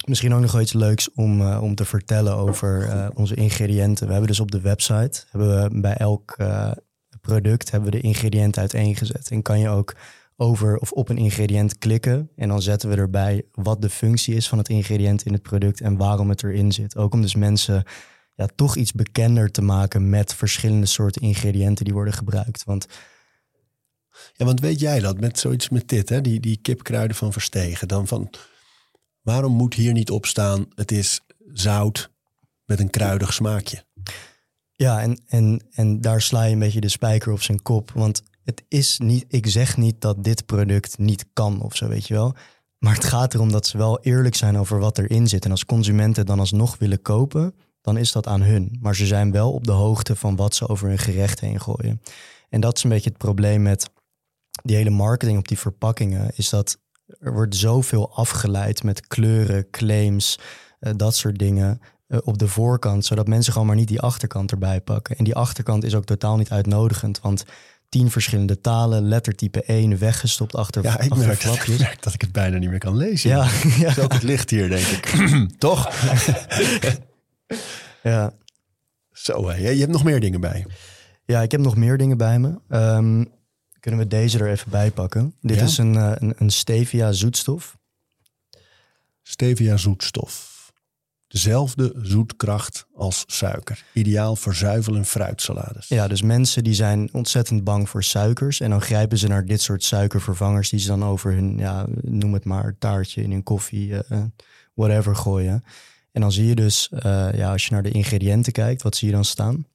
misschien ook nog wel iets leuks om, eh, om te vertellen over eh, onze ingrediënten. We hebben dus op de website, hebben we bij elk eh, product hebben we de ingrediënten uiteengezet. En kan je ook over of op een ingrediënt klikken. En dan zetten we erbij wat de functie is van het ingrediënt in het product en waarom het erin zit. Ook om dus mensen ja, toch iets bekender te maken met verschillende soorten ingrediënten die worden gebruikt. Want Ja, want weet jij dat met zoiets met dit, hè? Die, die kipkruiden van Verstegen. Dan van, waarom moet hier niet op staan, het is zout met een kruidig smaakje. Ja, en, en, en daar sla je een beetje de spijker op zijn kop. Want het is niet, ik zeg niet dat dit product niet kan of zo, weet je wel. Maar het gaat erom dat ze wel eerlijk zijn over wat erin zit. En als consumenten dan alsnog willen kopen, dan is dat aan hun. Maar ze zijn wel op de hoogte van wat ze over hun gerecht heen gooien. En dat is een beetje het probleem met die hele marketing op die verpakkingen. Is dat er wordt zoveel afgeleid met kleuren, claims, eh, dat soort dingen eh, op de voorkant, zodat mensen gewoon maar niet die achterkant erbij pakken. En die achterkant is ook totaal niet uitnodigend, want tien verschillende talen, lettertype 1 weggestopt achter, Ja, ik achter merk, dat, ik flapjes. merk dat ik het bijna niet meer kan lezen. Ja, ook het licht hier, denk ik. Toch? ja. Zo, hè. je hebt nog meer dingen bij. ja, ik heb nog meer dingen bij me. Ehm, kunnen we deze er even bij pakken? Dit Ja. is een, eh, een, een stevia zoetstof. Stevia zoetstof. Dezelfde zoetkracht als suiker. Ideaal voor zuivel- en fruitsalades. Ja, dus mensen die zijn ontzettend bang voor suikers. En dan grijpen ze naar dit soort suikervervangers die ze dan over hun, ja, noem het maar, taartje in hun koffie, eh, whatever gooien. En dan zie je dus, eh, ja, als je naar de ingrediënten kijkt, wat zie je dan staan?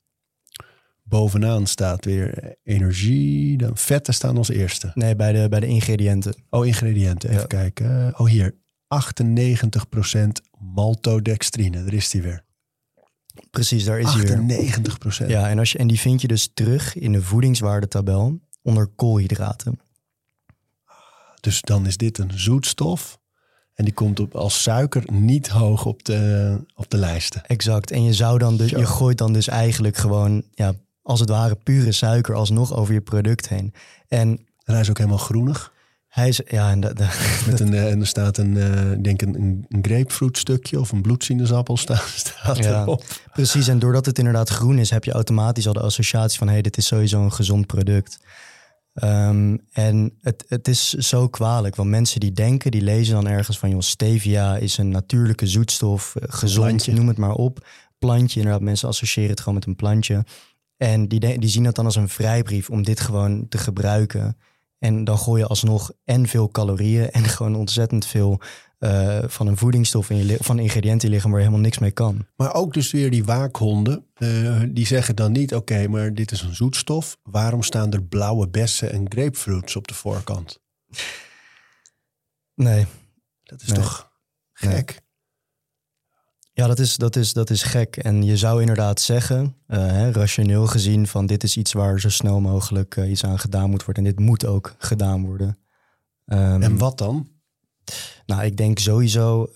Bovenaan staat weer energie. Dan vetten staan als eerste. Nee, bij de, bij de ingrediënten. Oh, ingrediënten. Even Ja. kijken. Oh, hier. 98% maltodextrine. Daar is die weer. Precies, daar is hij weer. 98%. Ja, en, als je, en die vind je dus terug in de voedingswaardetabel onder koolhydraten. Dus dan is dit een zoetstof. En die komt op, als suiker niet hoog op de, op de lijsten. Exact. En je zou dan dus, Zo. je gooit dan dus eigenlijk gewoon, ja, als het ware pure suiker alsnog over je product heen. En En hij is ook helemaal groenig. hij is, ja, en dat- Met een, eh, en er staat een, eh, ik denk een, een, grapefruit stukje of een bloedsinusappel staat, staat Ja. erop. precies. En doordat het inderdaad groen is, heb je automatisch al de associatie van, hé, hey, dit is sowieso een gezond product. Ehm, en het, het is zo kwalijk, want mensen die denken, die lezen dan ergens van, joh, stevia is een natuurlijke zoetstof, eh, gezond, plantje. noem het maar op. Plantje, inderdaad, mensen associëren het gewoon met een plantje. En die, de- die zien dat dan als een vrijbrief om dit gewoon te gebruiken. En dan gooi je alsnog en veel calorieën en gewoon ontzettend veel eh, van een voedingsstof in je van ingrediënten lichaam waar je helemaal niks mee kan. Maar ook dus weer die waakhonden. eh, die zeggen dan niet, oké, maar dit is een zoetstof. Waarom staan er blauwe bessen en grapefruits op de voorkant? Nee. Dat is Nee. toch gek? Ja, dat is, dat, is, dat is gek. En je zou inderdaad zeggen, eh, hè, rationeel gezien, van dit is iets waar zo snel mogelijk eh, iets aan gedaan moet worden. En dit moet ook gedaan worden. Ehm, En wat dan? Nou, ik denk sowieso.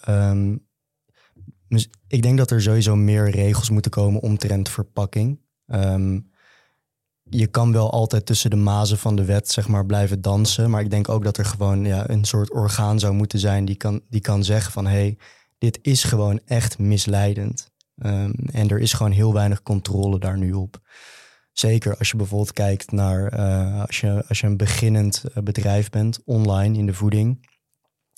mis- ik denk dat er sowieso meer regels moeten komen omtrent verpakking. Ehm, je kan wel altijd tussen de mazen van de wet zeg maar, blijven dansen. Maar ik denk ook dat er gewoon ja, een soort orgaan zou moeten zijn die kan, die kan zeggen van hé, hey, dit is gewoon echt misleidend. Ehm, en er is gewoon heel weinig controle daar nu op. Zeker als je bijvoorbeeld kijkt naar eh, als, je, als je een beginnend eh, bedrijf bent, online in de voeding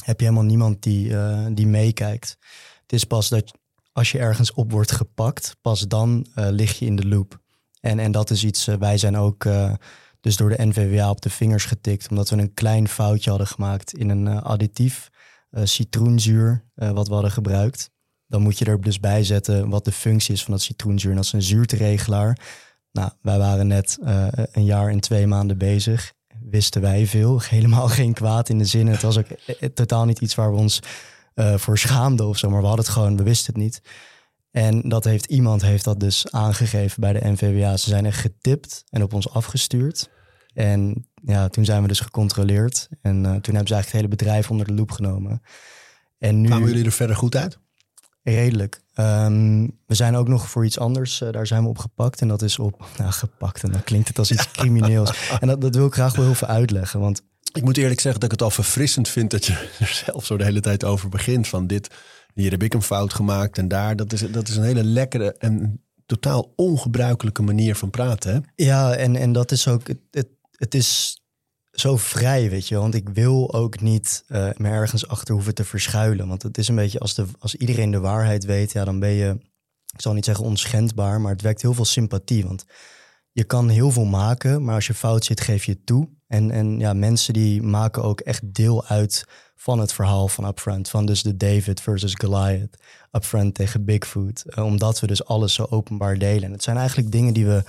heb je helemaal niemand die, eh, die meekijkt. Het is pas dat als je ergens op wordt gepakt, pas dan lig je in de loop. En, en dat is iets, wij zijn ook dus door de NVWA op de vingers getikt, omdat we een klein foutje hadden gemaakt in een additief, citroenzuur, eh, wat we hadden gebruikt. Dan moet je er dus bij zetten wat de functie is van dat citroenzuur. En dat is een zuurteregelaar. Nou, wij waren net eh, een jaar en twee maanden bezig wisten wij veel. Helemaal geen kwaad in de zin. Het was ook eh, totaal niet iets waar we ons eh, voor schaamden of zo. Maar we hadden het gewoon, we wisten het niet. En dat heeft iemand heeft dat dus aangegeven bij de NVWA. Ze zijn echt getipt en op ons afgestuurd. En ja, toen zijn we dus gecontroleerd. En eh, toen hebben ze eigenlijk het hele bedrijf onder de loep genomen. En nu Kwamen jullie er verder goed uit? redelijk. Ehm, we zijn ook nog voor iets anders, eh, daar zijn we op gepakt. En dat is op, nou gepakt, en dan klinkt het als iets crimineels. En dat, dat wil ik graag wel heel veel uitleggen. Want Ik moet eerlijk zeggen dat ik het al verfrissend vind dat je er zelf zo de hele tijd over begint. Van dit, hier heb ik een fout gemaakt en daar. Dat is, dat is een hele lekkere en totaal ongebruikelijke manier van praten. Hè? Ja, en, en dat is ook, het, het, het is zo vrij, weet je. Want ik wil ook niet eh me ergens achter hoeven te verschuilen. Want het is een beetje, als, de, als iedereen de waarheid weet, ja, dan ben je, ik zal niet zeggen onschendbaar, maar het wekt heel veel sympathie. Want je kan heel veel maken, maar als je fout zit, geef je het toe. En, en ja, mensen die maken ook echt deel uit van het verhaal van Upfront. Van dus de David versus Goliath. Upfront tegen Bigfoot. Eh, omdat we dus alles zo openbaar delen. En het zijn eigenlijk dingen die we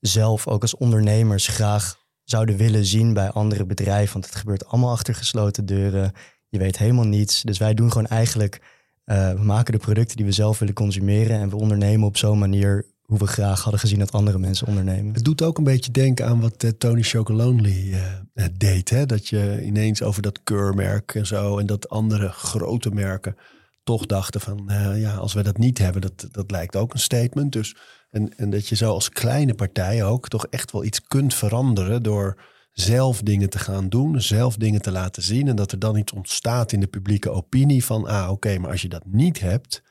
zelf ook als ondernemers graag zouden willen zien bij andere bedrijven. Want het gebeurt allemaal achter gesloten deuren. Je weet helemaal niets. Dus wij doen gewoon eigenlijk... eh, we maken de producten die we zelf willen consumeren. En we ondernemen op zo'n manier hoe we graag hadden gezien dat andere mensen ondernemen. Het doet ook een beetje denken aan wat eh, Tony Chocolonely eh, deed. Hè? Dat je ineens over dat keurmerk en zo en dat andere grote merken toch dachten van ja, als we dat niet hebben, dat, dat lijkt ook een statement. Dus, en, en dat je zo als kleine partij ook toch echt wel iets kunt veranderen door zelf dingen te gaan doen, zelf dingen te laten zien. En dat er dan iets ontstaat in de publieke opinie van ah oké, maar als je dat niet hebt,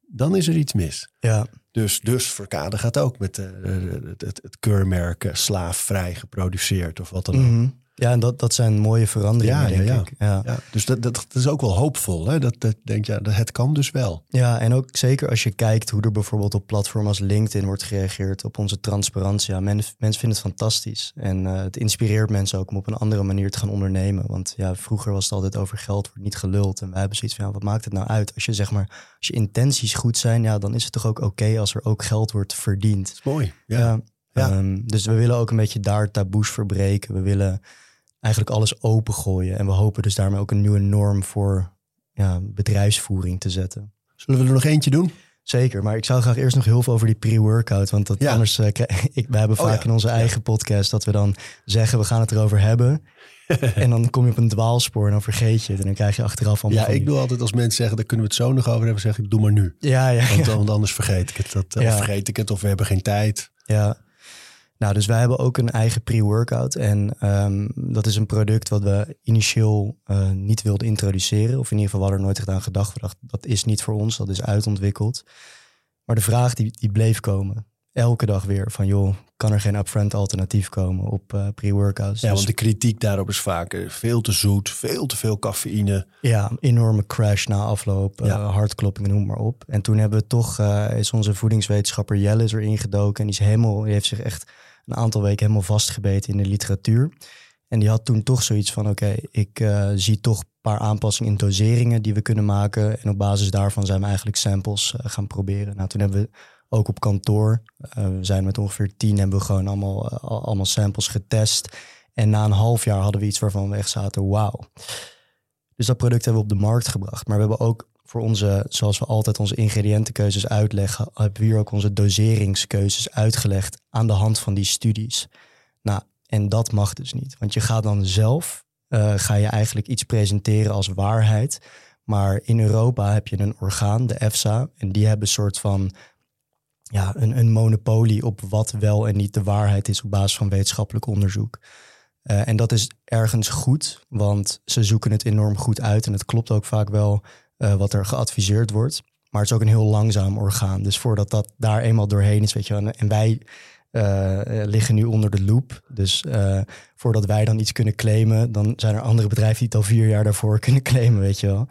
dan is er iets mis. Ja, Dus, dus Verkade gaat ook met eh, het, het, het keurmerk eh, slaafvrij geproduceerd of wat dan ook. Mhm. Ja en dat, dat zijn mooie veranderingen, Ja, denk ja. ik. Ja. Ja, dus dat, dat, dat is ook wel hoopvol. Hè? Dat, dat denk je, dat het kan dus wel. Ja, en ook zeker als je kijkt hoe er bijvoorbeeld op platformen als LinkedIn wordt gereageerd op onze transparantie. Ja, men, mensen vinden het fantastisch. En eh, het inspireert mensen ook om op een andere manier te gaan ondernemen. Want ja, vroeger was het altijd over geld, wordt niet geluld. En wij hebben zoiets van, ja, wat maakt het nou uit? Als je zeg maar, als je intenties goed zijn, ja, dan is het toch ook oké als er ook geld wordt verdiend. Dat is mooi. Ja. Ja. Ja. Ehm, dus we willen ook een beetje daar taboes verbreken. We willen eigenlijk alles opengooien. En we hopen dus daarmee ook een nieuwe norm voor ja, bedrijfsvoering te zetten. Zullen we er nog eentje doen? Zeker, maar ik zou graag eerst nog heel veel over die pre-workout. Want dat Ja. anders, eh, krijg- ik, we hebben Oh vaak ja, in onze eigen podcast dat we dan zeggen we gaan het erover hebben. en dan kom je op een dwaalspoor en dan vergeet je het. En dan krijg je achteraf allemaal Ja, van ik die- doe altijd als mensen zeggen, daar kunnen we het zo nog over hebben, zeg ik, doe maar nu. Ja, ja, Want, ja. anders vergeet ik het. Dat, eh, Ja. Of vergeet ik het, of we hebben geen tijd. Ja. Nou, dus wij hebben ook een eigen pre-workout. En ehm, dat is een product wat we initieel eh, niet wilden introduceren. Of in ieder geval, we hadden er nooit echt aan gedacht. We dachten, dat is niet voor ons, dat is uitontwikkeld. Maar de vraag die, die bleef komen. Elke dag weer van, joh, kan er geen upfront alternatief komen op eh, pre-workouts? Ja, Dus want de kritiek daarop is vaak eh, veel te zoet, veel te veel cafeïne. Ja, enorme crash na afloop, Ja. hartklopping, noem maar op. En toen hebben we toch, is onze voedingswetenschapper Jelle is erin gedoken. En die, is helemaal, die heeft zich echt een aantal weken helemaal vastgebeten in de literatuur. En die had toen toch zoiets van, oké, ik eh, zie toch een paar aanpassingen in doseringen die we kunnen maken. En op basis daarvan zijn we eigenlijk samples eh, gaan proberen. Nou, toen hebben we ook op kantoor, eh, we zijn met ongeveer tien, hebben we gewoon allemaal, al- allemaal samples getest. En na een half jaar hadden we iets waarvan we echt zaten, wauw. Dus dat product hebben we op de markt gebracht. Maar we hebben ook voor onze, zoals we altijd onze ingrediëntenkeuzes uitleggen, hebben we hier ook onze doseringskeuzes uitgelegd aan de hand van die studies. Nou, en dat mag dus niet. Want je gaat dan zelf, uh, ga je eigenlijk iets presenteren als waarheid. Maar in Europa heb je een orgaan, de EFSA, en die hebben een soort van ja, een, een monopolie op wat wel en niet de waarheid is op basis van wetenschappelijk onderzoek. Uh, en dat is ergens goed, want ze zoeken het enorm goed uit en het klopt ook vaak wel uh, wat er geadviseerd wordt. Maar het is ook een heel langzaam orgaan. Dus voordat dat daar eenmaal doorheen is, weet je wel, en wij uh, liggen nu onder de loep. Dus voordat wij dan iets kunnen claimen, dan zijn er andere bedrijven die het al vier jaar daarvoor kunnen claimen, weet je wel.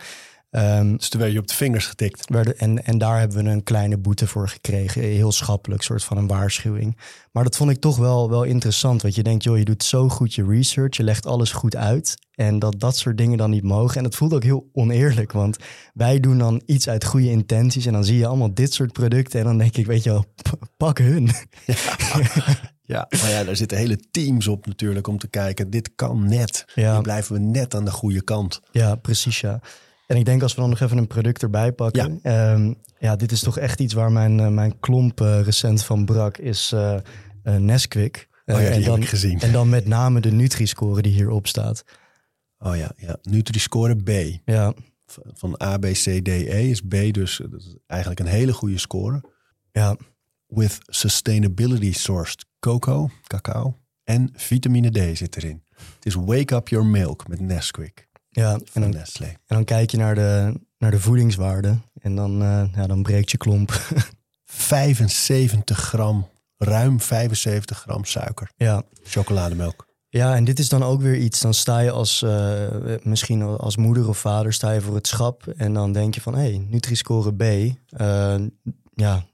Um, dus toen werd je op de vingers getikt. En, en daar hebben we een kleine boete voor gekregen. Heel schappelijk, soort van een waarschuwing. Maar dat vond ik toch wel, wel interessant. Want je denkt, joh, je doet zo goed je research. Je legt alles goed uit. En dat dat soort dingen dan niet mogen. En dat voelt ook heel oneerlijk. Want wij doen dan iets uit goede intenties. En dan zie je allemaal dit soort producten. En dan denk ik, weet je wel, pak hun. Ja. Ja, maar ja, daar zitten hele teams op natuurlijk om te kijken. Dit kan net. Ja. Dan blijven we net aan de goede kant. Ja, precies ja. En ik denk als we dan nog even een product erbij pakken. Ja, um, ja dit is toch echt iets waar mijn, uh, mijn klomp uh, recent van brak, is uh, Nesquik. oh ja, die en dan, heb ik gezien. En dan met name de Nutri-score die hierop staat. Oh ja, ja. Nutri-score B. Ja. Van A, B, C, D, E is B dus is eigenlijk een hele goede score. Ja. With sustainability sourced cocoa, cacao en vitamine D zit erin. Het is Wake Up Your Milk met Nesquik. Ja, en dan, Nestlé. en dan kijk je naar de, naar de voedingswaarde en dan, uh, ja, dan breekt je klomp. 75 gram, ruim 75 gram suiker. Ja. Chocolademelk. Ja, en dit is dan ook weer iets. Dan sta je als, uh, misschien als moeder of vader, sta je voor het schap. En dan denk je van, hé, hey, Nutri-score B. Uh, ja,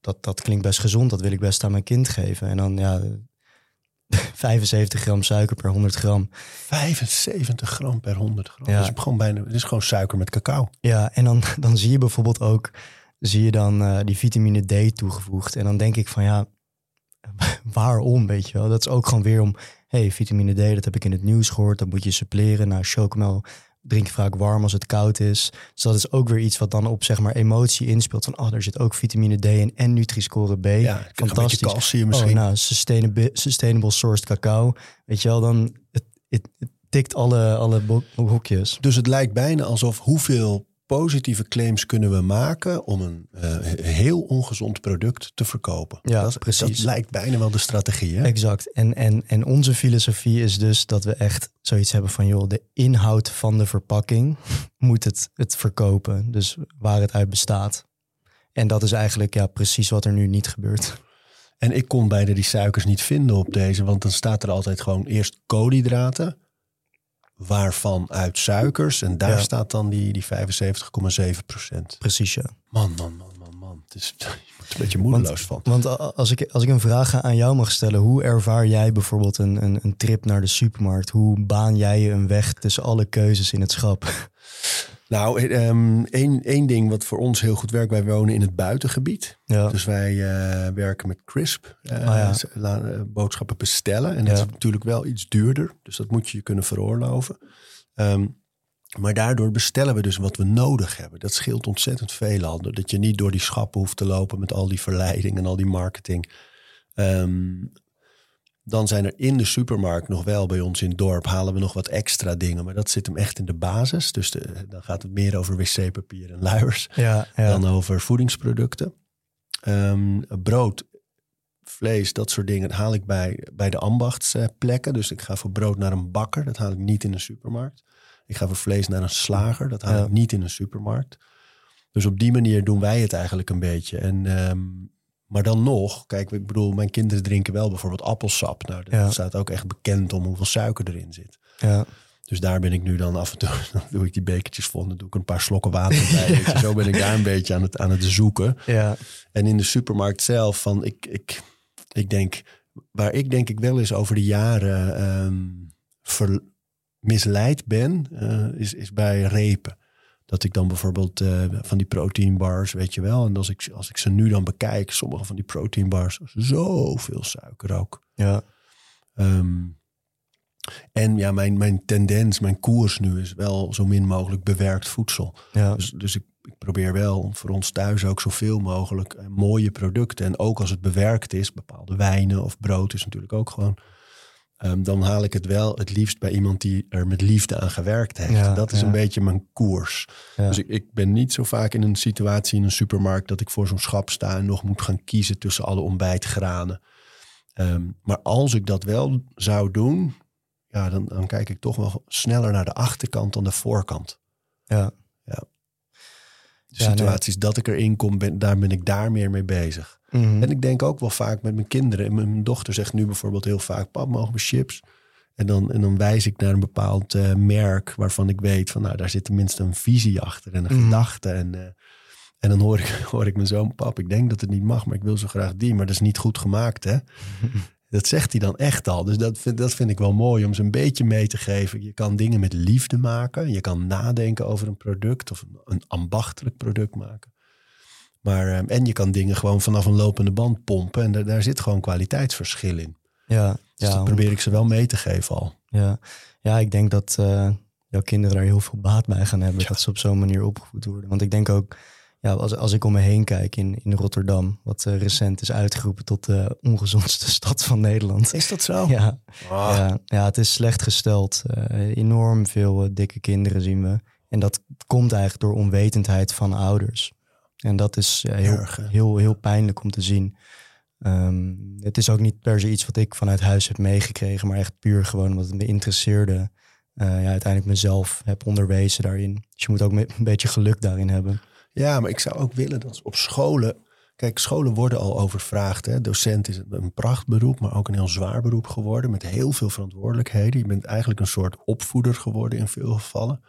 dat, dat klinkt best gezond. Dat wil ik best aan mijn kind geven. En dan, ja, 75 gram suiker per 100 gram. 75 gram per 100 gram. Ja. Dat is gewoon bijna, het is gewoon suiker met cacao. Ja, en dan, dan zie je bijvoorbeeld ook, zie je dan uh, die vitamine D toegevoegd. En dan denk ik van ja, waarom, weet je wel? Dat is ook gewoon weer om, hey, vitamine D, dat heb ik in het nieuws gehoord. Dat moet je suppleren. Nou, chocomel drink je vaak warm als het koud is. Dus dat is ook weer iets wat dan op zeg maar emotie inspeelt. Van oh, er zit ook vitamine D in en Nutri-score B. Ja, Fantastisch. calcium misschien. Oh, nou, sustainable, sustainable sourced cacao. Weet je wel, dan het, het, het tikt alle, alle hokjes. Dus het lijkt bijna alsof hoeveel positieve claims kunnen we maken om een uh, heel ongezond product te verkopen. Ja, dat, precies. Dat lijkt bijna wel de strategie. Hè? Exact. En, en, en onze filosofie is dus dat we echt zoiets hebben van, joh, de inhoud van de verpakking moet het, het verkopen. Dus waar het uit bestaat. En dat is eigenlijk ja, precies wat er nu niet gebeurt. En ik kon bijna die suikers niet vinden op deze, want dan staat er altijd gewoon eerst koolhydraten waarvan uit suikers. En daar ja. staat dan die, die 75,7 procent. Precies, ja. Man, man, man, man, man. Het is, je wordt een beetje moedeloos want, van. Want als ik, als ik een vraag aan jou mag stellen, hoe ervaar jij bijvoorbeeld een, een, een trip naar de supermarkt? Hoe baan jij je een weg tussen alle keuzes in het schap? Nou, um, één, één ding wat voor ons heel goed werkt. Wij wonen in het buitengebied. Ja. Dus wij uh, werken met Crisp. Uh, oh ja. boodschappen bestellen. En dat Ja. is natuurlijk wel iets duurder. Dus dat moet je je kunnen veroorloven. Um, maar daardoor bestellen we dus wat we nodig hebben. Dat scheelt ontzettend veel al. Dat je niet door die schappen hoeft te lopen met al die verleiding en al die marketing. Um, dan zijn er in de supermarkt nog wel bij ons in het dorp halen we nog wat extra dingen. Maar dat zit hem echt in de basis. Dus de, dan gaat het meer over wc-papier en luiers Ja, ja. dan over voedingsproducten. Um, brood, vlees, dat soort dingen haal ik bij, bij de ambachtsplekken. Dus ik ga voor brood naar een bakker. Dat haal ik niet in een supermarkt. Ik ga voor vlees naar een slager. Dat haal Ja. ik niet in een supermarkt. Dus op die manier doen wij het eigenlijk een beetje. En, um, maar dan nog, kijk, ik bedoel, mijn kinderen drinken wel bijvoorbeeld appelsap. Nou, dat Ja. staat ook echt bekend om hoeveel suiker erin zit. ja. Dus daar ben ik nu dan af en toe, dan doe ik die bekertjes vol, dan doe ik een paar slokken water bij. je. Zo ben ik daar een beetje aan het, aan het zoeken. ja. En in de supermarkt zelf, van ik, ik, ik denk, waar ik denk ik wel eens over de jaren ehm, ver, misleid ben, uh, is, is bij repen. Dat ik dan bijvoorbeeld uh, van die proteinbars, weet je wel. En als ik, als ik ze nu dan bekijk, sommige van die proteinbars, zoveel suiker ook. ja. Um, En ja, mijn, mijn tendens, mijn koers nu is wel zo min mogelijk bewerkt voedsel. Ja. Dus, dus ik, ik probeer wel voor ons thuis ook zoveel mogelijk eh, mooie producten. En ook als het bewerkt is, bepaalde wijnen of brood is natuurlijk ook gewoon. Ehm, dan haal ik het wel het liefst bij iemand die er met liefde aan gewerkt heeft. Ja, dat is ja. een beetje mijn koers. Ja. Dus ik, ik ben niet zo vaak in een situatie in een supermarkt dat ik voor zo'n schap sta en nog moet gaan kiezen tussen alle ontbijtgranen. Ehm, maar als ik dat wel zou doen, ja, dan, dan kijk ik toch wel sneller naar de achterkant dan de voorkant. ja. De Ja, nee. situaties dat ik erin kom, ben, daar ben ik daar meer mee bezig. Mhm. En ik denk ook wel vaak met mijn kinderen. En Mijn mijn dochter zegt nu bijvoorbeeld heel vaak: Pap, mogen we chips? En dan, en dan wijs ik naar een bepaald eh, merk waarvan ik weet van, nou, daar zit tenminste een visie achter en een Mhm. gedachte. En, eh, en dan hoor ik, hoor ik mijn zoon, pap, ik denk dat het niet mag, maar ik wil zo graag die. Maar dat is niet goed gemaakt, hè? Dat zegt hij dan echt al. Dus dat vind, dat vind ik wel mooi om ze een beetje mee te geven. Je kan dingen met liefde maken. Je kan nadenken over een product of een, een ambachtelijk product maken. Maar, eh, en je kan dingen gewoon vanaf een lopende band pompen. En daar, daar zit gewoon kwaliteitsverschil in. ja, Dus ja, dat probeer ik ze wel mee te geven al. Ja, ja ik denk dat eh, jouw kinderen daar heel veel baat bij gaan hebben. Dat ze op zo'n manier opgevoed worden. Want ik denk ook, ja, als, als ik om me heen kijk in, in Rotterdam, wat eh, recent is uitgeroepen tot de ongezondste stad van Nederland. Is dat zo? Ja, Ah, ja, ja, het is slecht gesteld. Eh, enorm veel eh, dikke kinderen zien we. En dat komt eigenlijk door onwetendheid van ouders. En dat is heel, heel, heel pijnlijk om te zien. Ehm, het is ook niet per se iets wat ik vanuit huis heb meegekregen, maar echt puur gewoon omdat het me interesseerde. Eh, ja, uiteindelijk mezelf heb onderwezen daarin. Dus je moet ook een beetje geluk daarin hebben. Ja, maar ik zou ook willen dat op scholen. Kijk, scholen worden al overvraagd. Hè? Docent is een prachtberoep, maar ook een heel zwaar beroep geworden. Met heel veel verantwoordelijkheden. Je bent eigenlijk een soort opvoeder geworden in veel gevallen.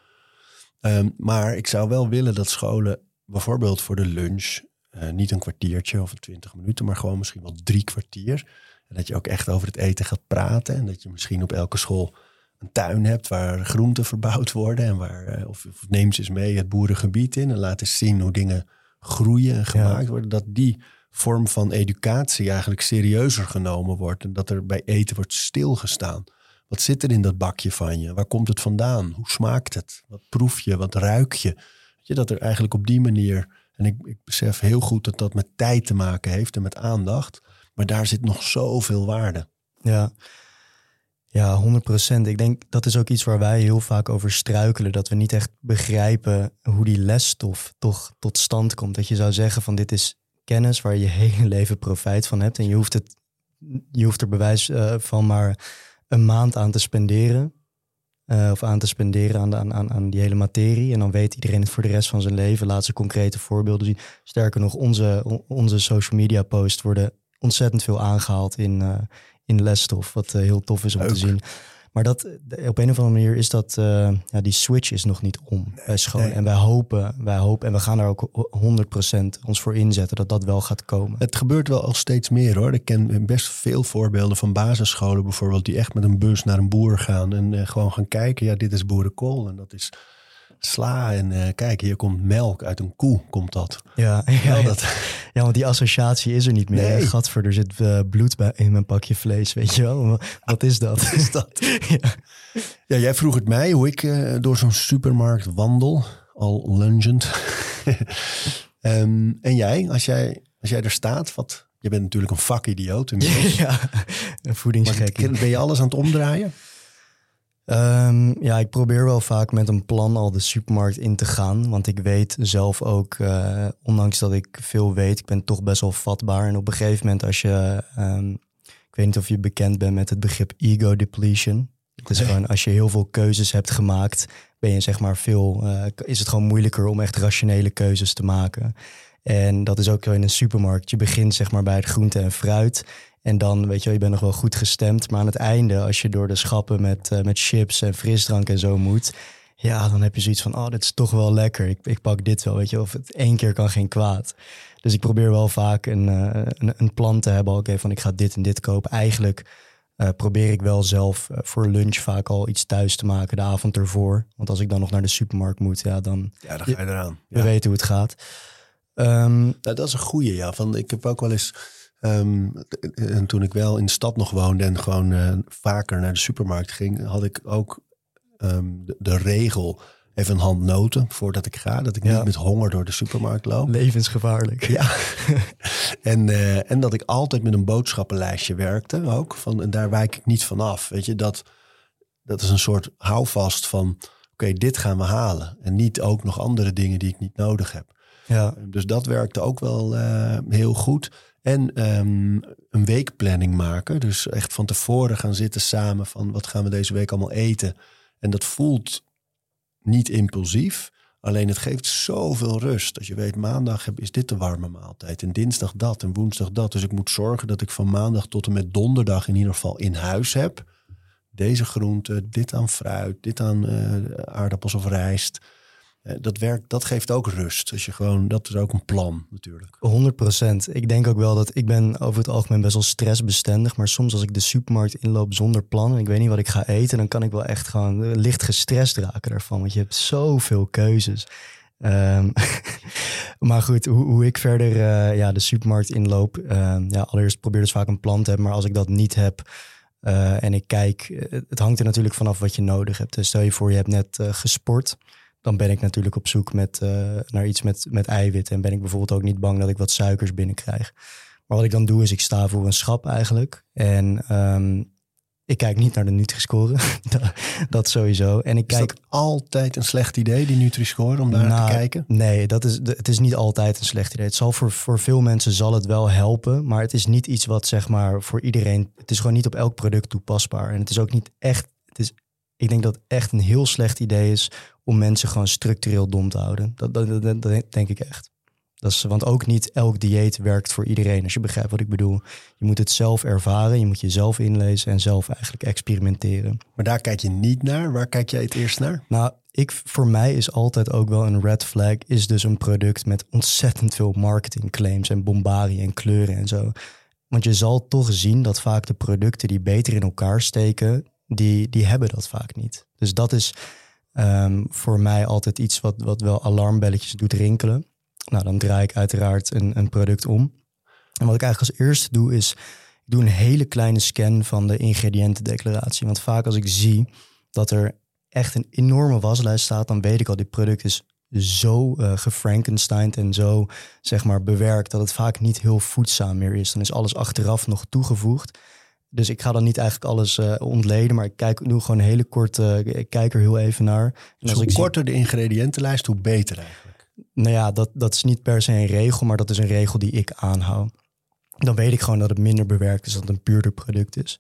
Ehm, maar ik zou wel willen dat scholen bijvoorbeeld voor de lunch. eh, niet een kwartiertje of twintig minuten, maar gewoon misschien wel drie kwartier. En dat je ook echt over het eten gaat praten. En dat je misschien op elke school een tuin hebt waar groenten verbouwd worden. En waar, eh, of, of neem ze eens mee het boerengebied in en laat eens zien hoe dingen groeien en gemaakt worden. Dat die vorm van educatie eigenlijk serieuzer genomen wordt. En dat er bij eten wordt stilgestaan. Wat zit er in dat bakje van je? Waar komt het vandaan? Hoe smaakt het? Wat proef je? Wat ruik je? Weet je dat er eigenlijk op die manier. En ik, ik besef heel goed dat dat met tijd te maken heeft en met aandacht. Maar daar zit nog zoveel waarde. Ja. Ja, 100 procent. Ik denk dat is ook iets waar wij heel vaak over struikelen. Dat we niet echt begrijpen hoe die lesstof toch tot stand komt. Dat je zou zeggen van dit is kennis waar je je hele leven profijt van hebt. En je hoeft, het, je hoeft er bewijs eh, van maar een maand aan te spenderen. Eh, of aan te spenderen aan, de, aan, aan, aan die hele materie. En dan weet iedereen het voor de rest van zijn leven. Laat ze concrete voorbeelden zien. Sterker nog, onze, on- onze social media posts worden ontzettend veel aangehaald in, eh, in lesstof. Wat eh, heel tof is om te zien. Maar dat, eh, op een of andere manier is dat, eh, ja, die switch is nog niet om bij scholen. nee. En wij hopen, wij hopen, en we gaan daar ook 100% ons voor inzetten dat dat wel gaat komen. Het gebeurt wel al steeds meer hoor. Ik ken best veel voorbeelden van basisscholen bijvoorbeeld... die echt met een bus naar een boer gaan en gewoon gaan kijken. Ja, dit is boerenkool en dat is sla. En eh, kijk, hier komt melk uit een koe, komt dat. Ja, ja, dat. ja, want die associatie is er niet meer. Nee. Gadver, er zit eh, bloed bij, in mijn pakje vlees, weet je wel. Wat is dat? is dat? ja. Ja, jij vroeg het mij hoe ik eh, door zo'n supermarkt wandel. Al lungend. Ehm, en jij, als jij, als jij er staat, wat... Je bent natuurlijk een vakidioot inmiddels. ja, een Maar voedingsgekkie. ben je alles aan het omdraaien? Ehm, ja, ik probeer wel vaak met een plan al de supermarkt in te gaan. Want ik weet zelf ook, eh, ondanks dat ik veel weet, ik ben toch best wel vatbaar. En op een gegeven moment als je, ehm, ik weet niet of je bekend bent met het begrip ego depletion. Het is gewoon als je heel veel keuzes hebt gemaakt, ben je zeg maar veel, eh, is het gewoon moeilijker om echt rationele keuzes te maken. En dat is ook in een supermarkt. Je begint zeg maar bij het groente en fruit. En dan, weet je wel, je bent nog wel goed gestemd. Maar aan het einde, als je door de schappen met, eh, met chips en frisdrank en zo moet... Ja, dan heb je zoiets van, oh, dit is toch wel lekker. Ik, ik pak dit wel, weet je. Of het één keer kan geen kwaad. Dus ik probeer wel vaak een, eh, een, een plan te hebben. Oké, van ik ga dit en dit kopen. Eigenlijk eh, probeer ik wel zelf voor lunch vaak al iets thuis te maken de avond ervoor. Want als ik dan nog naar de supermarkt moet, ja, dan Ja, dan ga je eraan. we weten hoe het gaat. Ehm, Nou, dat is een goeie, ja. Van, ik heb ook wel eens Ehm, en toen ik wel in de stad nog woonde en gewoon eh, vaker naar de supermarkt ging, had ik ook ehm, de, de regel even een hand noten voordat ik ga. Dat ik Ja. niet met honger door de supermarkt loop. Levensgevaarlijk. Ja. en, eh, en dat ik altijd met een boodschappenlijstje werkte ook. Van, en daar wijk ik niet van af. Weet je, dat, dat is een soort houvast van... Oké, dit gaan we halen. En niet ook nog andere dingen die ik niet nodig heb. Ja, Dus dat werkte ook wel eh, heel goed. En ehm, een weekplanning maken. Dus echt van tevoren gaan zitten samen van wat gaan we deze week allemaal eten. En dat voelt niet impulsief. Alleen het geeft zoveel rust. Als je weet, maandag is dit de warme maaltijd. En dinsdag dat en woensdag dat. Dus ik moet zorgen dat ik van maandag tot en met donderdag in ieder geval in huis heb. Deze groenten, dit aan fruit, dit aan eh, aardappels of rijst. Eh, dat, werkt, dat geeft ook rust. Als je gewoon, dat is ook een plan natuurlijk. 100% Ik denk ook wel dat ik ben over het algemeen best wel stressbestendig. Maar soms als ik de supermarkt inloop zonder plan en ik weet niet wat ik ga eten, dan kan ik wel echt gewoon licht gestrest raken daarvan. Want je hebt zoveel keuzes. Ehm, maar goed, hoe, ik verder eh, ja, de supermarkt inloop. ehm, ja, allereerst probeer dus vaak een plan te hebben. Maar als ik dat niet heb eh, en ik kijk, het hangt er natuurlijk vanaf wat je nodig hebt. Dus stel je voor, je hebt net gesport dan ben ik natuurlijk op zoek met, eh, naar iets met, met eiwitten. En ben ik bijvoorbeeld ook niet bang dat ik wat suikers binnenkrijg. Maar wat ik dan doe is ik sta voor een schap eigenlijk. En ehm, ik kijk niet naar de Nutri-score. dat, sowieso. En ik Is kijk dat altijd een slecht idee, die Nutri-score, om daar Nou, te kijken? Nee, dat is, het is niet altijd een slecht idee. Het zal voor, voor veel mensen zal het wel helpen. Maar het is niet iets wat zeg maar voor iedereen... Het is gewoon niet op elk product toepasbaar. En het is ook niet echt... Het is, ik denk dat het echt een heel slecht idee is... om mensen gewoon structureel dom te houden. Dat, dat, dat, dat denk ik echt. Dat is, want ook niet elk dieet werkt voor iedereen. Als je begrijpt wat ik bedoel. Je moet het zelf ervaren. Je moet jezelf inlezen en zelf eigenlijk experimenteren. Maar daar kijk je niet naar. Waar kijk jij het eerst naar? Nou, ik, voor mij is altijd ook wel een red flag... is dus een product met ontzettend veel marketingclaims... en bombarie en kleuren en zo. Want je zal toch zien dat vaak de producten die beter in elkaar steken... die, die hebben dat vaak niet. Dus dat is ehm, voor mij altijd iets wat, wat wel alarmbelletjes doet rinkelen. Nou, dan draai ik uiteraard een, een product om. En wat ik eigenlijk als eerste doe is... ik doe een hele kleine scan van de ingrediëntendeclaratie. Want vaak als ik zie dat er echt een enorme waslijst staat, dan weet ik al, dit product is zo eh gefrankensteined en zo zeg maar bewerkt dat het vaak niet heel voedzaam meer is. Dan is alles achteraf nog toegevoegd. Dus ik ga dan niet eigenlijk alles eh, ontleden, maar ik kijk, doe gewoon een hele korte, ik kijk er heel even naar. En Dus als hoe ik zie- korter de ingrediëntenlijst, hoe beter eigenlijk. nou ja, dat, dat is niet per se een regel, maar dat is een regel die ik aanhoud. Dan weet ik gewoon dat het minder bewerkt is, dat het een puurder product is.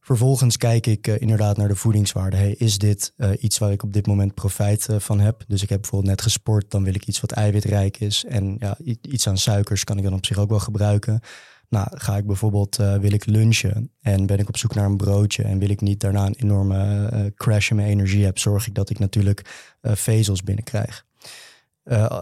Vervolgens kijk ik eh, inderdaad naar de voedingswaarde. Hey, is dit iets waar ik op dit moment profijt van heb? Dus ik heb bijvoorbeeld net gesport, dan wil ik iets wat eiwitrijk is. En ja, iets aan suikers kan ik dan op zich ook wel gebruiken. Nou, ga ik bijvoorbeeld, eh, wil ik lunchen en ben ik op zoek naar een broodje en wil ik niet daarna een enorme eh, crash in mijn energie heb, zorg ik dat ik natuurlijk eh, vezels binnenkrijg. Eh,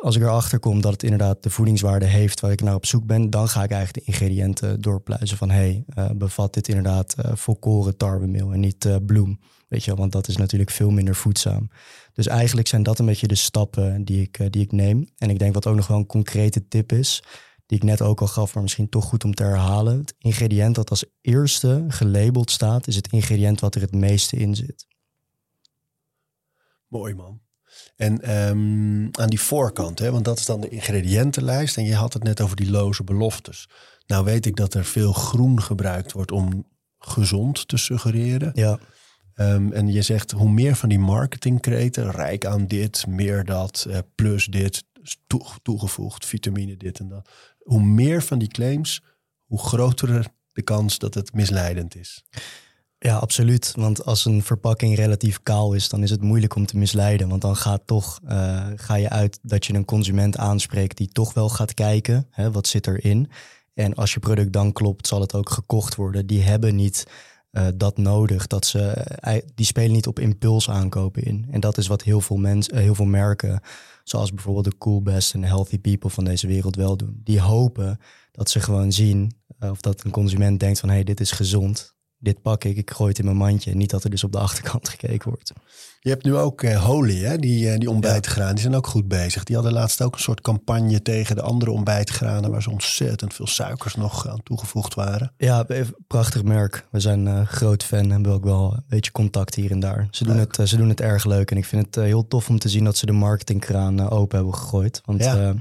als ik erachter kom dat het inderdaad de voedingswaarde heeft waar ik naar op zoek ben, dan ga ik eigenlijk de ingrediënten doorpluizen van hey, eh, bevat dit inderdaad eh, volkoren tarwemeel en niet eh, bloem. Weet je, want dat is natuurlijk veel minder voedzaam. Dus eigenlijk zijn dat een beetje de stappen die ik, eh, die ik neem. En ik denk wat ook nog wel een concrete tip is, die ik net ook al gaf, maar misschien toch goed om te herhalen. Het ingrediënt dat als eerste gelabeld staat, is het ingrediënt wat er het meeste in zit. Mooi man. En ehm, aan die voorkant, hè, want dat is dan de ingrediëntenlijst. En je had het net over die loze beloftes. Nou weet ik dat er veel groen gebruikt wordt om gezond te suggereren. Ja, Ehm, en je zegt hoe meer van die marketingkreten, rijk aan dit, meer dat, eh, plus dit, toe- toegevoegd, vitamine dit en dat. Hoe meer van die claims, hoe groter de kans dat het misleidend is. Ja, absoluut. Want als een verpakking relatief kaal is, dan is het moeilijk om te misleiden. Want dan gaat toch, eh, ga je uit dat je een consument aanspreekt die toch wel gaat kijken, hè, wat zit erin. En als je product dan klopt, zal het ook gekocht worden. Die hebben niet eh, dat nodig. Dat ze, eh, die spelen niet op impuls aankopen in. En dat is wat heel veel mensen, heel veel merken, zoals bijvoorbeeld de Cool Best en Healthy People van deze wereld wel doen. Die hopen dat ze gewoon zien, eh, of dat een consument denkt van hé, hey, dit is gezond. Dit pak ik, ik gooi het in mijn mandje. Niet dat er dus op de achterkant gekeken wordt. Je hebt nu ook eh, Holy, hè? die, eh, die ontbijtgranen. Die zijn ook goed bezig. Die hadden laatst ook een soort campagne tegen de andere ontbijtgranen... waar zo ontzettend veel suikers nog aan toegevoegd waren. Ja, eh, prachtig merk. We zijn eh, groot fan en hebben ook wel een beetje contact hier en daar. Ze doen, Leuk. het, ze doen het erg leuk. En ik vind het heel tof om te zien dat ze de marketingkraan open hebben gegooid. Want Ja.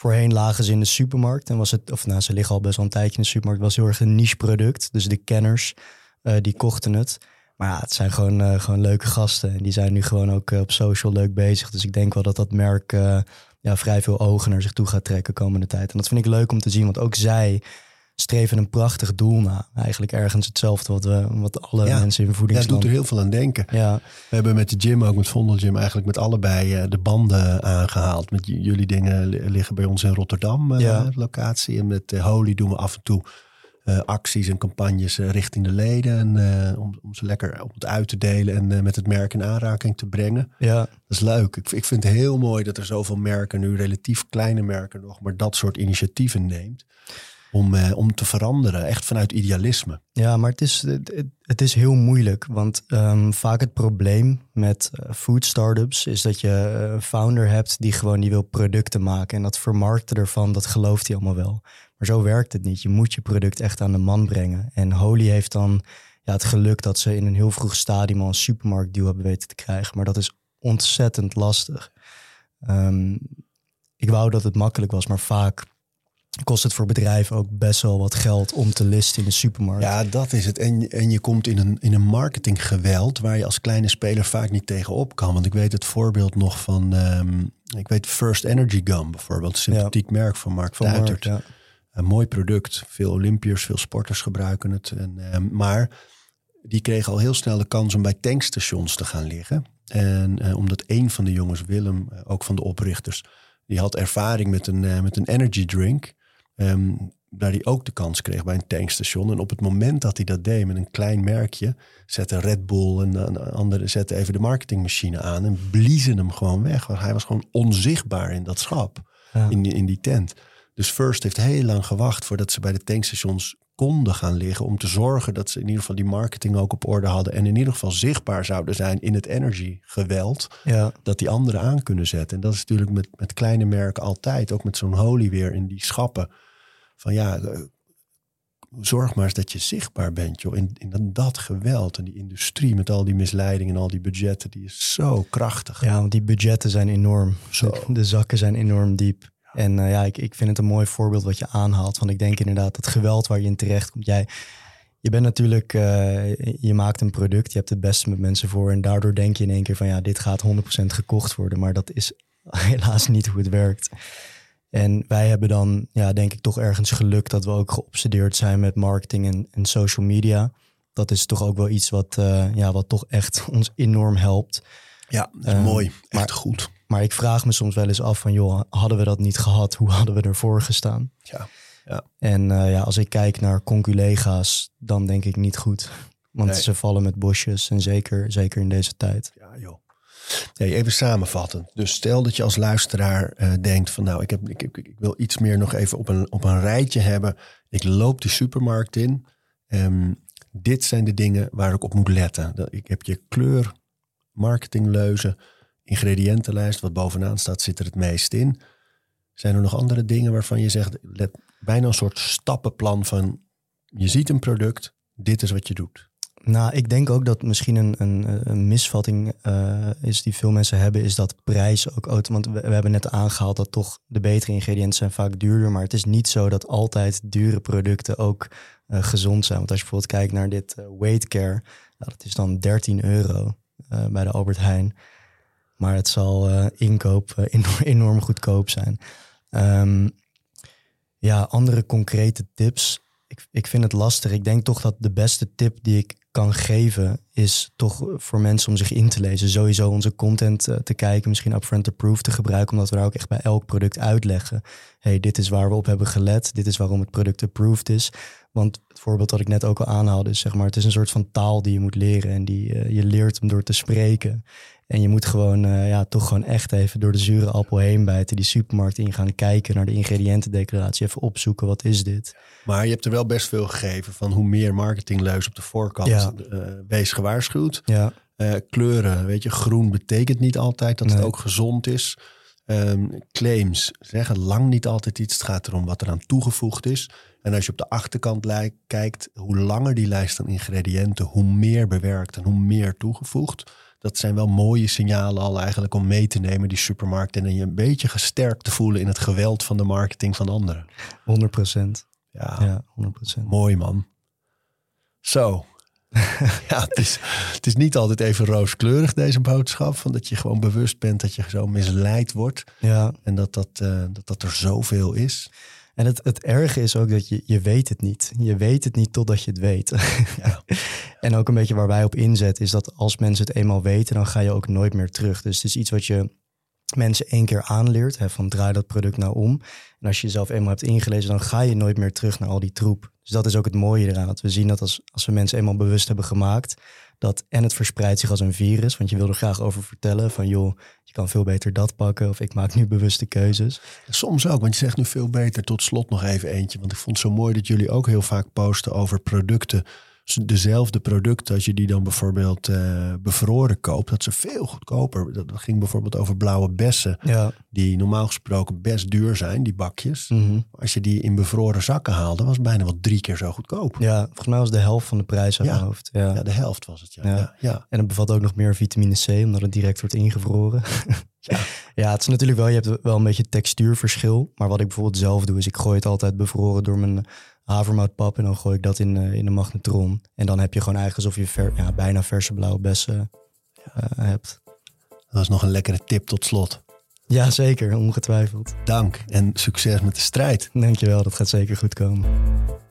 Voorheen lagen ze in de supermarkt. En was het, of nou, ze liggen al best wel een tijdje in de supermarkt. Was heel erg een niche product. Dus de kenners, eh, die kochten het. Maar ja, het zijn gewoon, eh, gewoon leuke gasten. En die zijn nu gewoon ook eh, op social leuk bezig. Dus ik denk wel dat dat merk ja, vrij veel ogen naar zich toe gaat trekken komende tijd. En dat vind ik leuk om te zien. Want ook zij streven een prachtig doel na. Eigenlijk ergens hetzelfde wat, we, wat alle Ja. mensen in Ja, het voedingsland... doet er heel veel aan denken. Ja, We hebben met de gym, ook met Vondel Gym, eigenlijk met allebei eh, de banden aangehaald. Met jullie dingen li- liggen bij ons in Rotterdam, eh, Ja. locatie. En met eh, Holy doen we af en toe acties en campagnes richting de leden. En, om, om ze lekker op het uit te delen en met het merk in aanraking te brengen. ja, Dat is leuk. Ik, ik vind het heel mooi dat er zoveel merken, nu relatief kleine merken nog, maar dat soort initiatieven neemt. Om, eh, om te veranderen, echt vanuit idealisme. Ja, maar het is, het, is heel moeilijk. Want ehm, vaak het probleem met eh, food startups is dat je eh, een founder hebt die gewoon die wil producten maken. En dat vermarkten ervan, dat gelooft hij allemaal wel. Maar zo werkt het niet. Je moet je product echt aan de man brengen. En Holy heeft dan ja, het geluk dat ze in een heel vroeg stadium al een supermarktdeal hebben weten te krijgen. Maar dat is ontzettend lastig. Ehm, ik wou dat het makkelijk was, maar vaak kost het voor bedrijven ook best wel wat geld om te listen in de supermarkt. Ja, dat is het. En, en je komt in een, in een marketinggeweld waar je als kleine speler vaak niet tegenop kan. Want ik weet het voorbeeld nog van, ehm, ik weet First Energy Gum bijvoorbeeld, een sympathiek merk van Mark Van Duitert. ja. Een mooi product. Veel Olympiërs, veel sporters gebruiken het. En, ehm, maar die kregen al heel snel de kans om bij tankstations te gaan liggen. En eh, omdat een van de jongens, Willem, eh, ook van de oprichters, die had ervaring met een, eh, met een energy drink. Ehm, waar hij ook de kans kreeg bij een tankstation. En op het moment dat hij dat deed met een klein merkje, zette Red Bull en een andere zette even de marketingmachine aan en bliezen hem gewoon weg. Want hij was gewoon onzichtbaar in dat schap, Ja. in, die, in die tent. Dus First heeft heel lang gewacht voordat ze bij de tankstations konden gaan liggen. Om te zorgen dat ze in ieder geval die marketing ook op orde hadden. En in ieder geval zichtbaar zouden zijn in het energy-geweld. Ja, Dat die anderen aan kunnen zetten. En dat is natuurlijk met, met kleine merken altijd. Ook met zo'n Holy weer in die schappen. Van ja, eh, zorg maar eens dat je zichtbaar bent. Joh. In, in dat, geweld en die industrie met al die misleidingen en al die budgetten. Die is zo krachtig. ja, want die budgetten zijn enorm. Zo. De, de zakken zijn enorm diep. En eh, ja, ik, ik vind het een mooi voorbeeld wat je aanhaalt. Want ik denk inderdaad, dat geweld waar je in terecht komt. Jij, je bent natuurlijk, eh, je maakt een product, je hebt het beste met mensen voor. En daardoor denk je in één keer van ja, dit gaat 100% gekocht worden. Maar dat is helaas niet hoe het werkt. En wij hebben dan, ja, denk ik toch ergens geluk dat we ook geobsedeerd zijn met marketing en, en social media. Dat is toch ook wel iets wat, eh, ja, wat toch echt ons enorm helpt. Ja, dat is Eh, mooi. Echt maar- goed. Maar ik vraag me soms wel eens af van, joh, hadden we dat niet gehad? Hoe hadden we ervoor gestaan? Ja. En eh, ja, als ik kijk naar conculega's, dan denk ik niet goed. Want Nee. ze vallen met bosjes en zeker, zeker in deze tijd. Ja, joh. Even samenvatten. Dus stel dat je als luisteraar eh, denkt van nou, ik, heb, ik, ik, wil iets meer nog even op een, op een rijtje hebben. Ik loop die supermarkt in. Ehm, dit zijn de dingen waar ik op moet letten. Ik heb je kleur, marketingleuzen, ingrediëntenlijst. Wat bovenaan staat, zit er het meest in. Zijn er nog andere dingen waarvan je zegt, let, bijna een soort stappenplan van je ziet een product, dit is wat je doet. Nou, ik denk ook dat misschien een, een, een misvatting eh, is die veel mensen hebben, is dat prijs ook auto. Want we, hebben net aangehaald dat toch de betere ingrediënten zijn vaak duurder. Maar het is niet zo dat altijd dure producten ook eh, gezond zijn. Want als je bijvoorbeeld kijkt naar dit eh, weight care, dat is dan 13 euro bij de Albert Heijn. Maar het zal inkoop enorm, enorm goedkoop zijn. Ehm, ja, andere concrete tips. Ik, ik vind het lastig. Ik denk toch dat de beste tip die ik kan geven is toch voor mensen om zich in te lezen. Sowieso onze content eh, te kijken, misschien upfront approved te gebruiken, omdat we daar ook echt bij elk product uitleggen. hey, dit is waar we op hebben gelet. Dit is waarom het product approved is. Want het voorbeeld dat ik net ook al aanhaalde is, zeg maar, het is een soort van taal die je moet leren en die eh, je leert hem door te spreken. En je moet gewoon, eh, ja, toch gewoon echt even door de zure appel heen bijten. Die supermarkt in gaan kijken naar de ingrediëntendeclaratie. Even opzoeken, wat is dit? Maar je hebt er wel best veel gegeven van hoe meer marketingleus op de voorkant. Ja. eh, wees gewaarschuwd. Ja, kleuren, weet je, groen betekent niet altijd dat het ook gezond is. Ehm, claims zeggen lang niet altijd iets. Het gaat erom wat eraan toegevoegd is. En als je op de achterkant kijkt, hoe langer die lijst aan ingrediënten, hoe meer bewerkt en hoe meer toegevoegd. Dat zijn wel mooie signalen al eigenlijk om mee te nemen die supermarkt. En je een beetje gesterkt te voelen in het geweld van de marketing van anderen. 100 procent. Ja, Ja, 100 procent. mooi man. Zo. ja, het is, het is niet altijd even rooskleurig deze boodschap. Van dat je gewoon bewust bent dat je zo misleid wordt. Ja, En dat dat, eh, dat, dat er zoveel is. En het, het erge is ook dat je, je weet het niet. Je weet het niet totdat je het weet. Ja. en ook een beetje waar wij op inzetten is dat als mensen het eenmaal weten, dan ga je ook nooit meer terug. Dus het is iets wat je mensen één keer aanleert, hè, van draai dat product nou om. En als je jezelf eenmaal hebt ingelezen, dan ga je nooit meer terug naar al die troep. Dus dat is ook het mooie eraan, dat we zien dat als, als we mensen eenmaal bewust hebben gemaakt, dat en het verspreidt zich als een virus, want je wil er graag over vertellen van joh, je kan veel beter dat pakken of ik maak nu bewuste keuzes. Soms ook, want je zegt nu veel beter. Tot slot nog even eentje. Want ik vond het zo mooi dat jullie ook heel vaak posten over producten. Dezelfde producten, als je die dan bijvoorbeeld eh, bevroren koopt, dat ze veel goedkoper. Dat ging bijvoorbeeld over blauwe bessen, Ja. die normaal gesproken best duur zijn, die bakjes. Mhm. Als je die in bevroren zakken haalde, was het bijna wel drie keer zo goedkoop. Ja, volgens mij was de helft van de prijs uit Ja. mijn hoofd. Ja. Ja, de helft was het. Ja. Ja. Ja. Ja, En het bevat ook nog meer vitamine C, omdat het direct wordt ingevroren. Ja. ja, het is natuurlijk wel, je hebt wel een beetje textuurverschil. Maar wat ik bijvoorbeeld zelf doe, is ik gooi het altijd bevroren door mijn havermoutpap. En dan gooi ik dat in, eh, in de magnetron. En dan heb je gewoon eigenlijk alsof je ver, ja, bijna verse blauwe bessen eh, hebt. Dat is nog een lekkere tip tot slot. Ja, zeker, ongetwijfeld. Dank en succes met de strijd. Dankjewel, dat gaat zeker goed komen.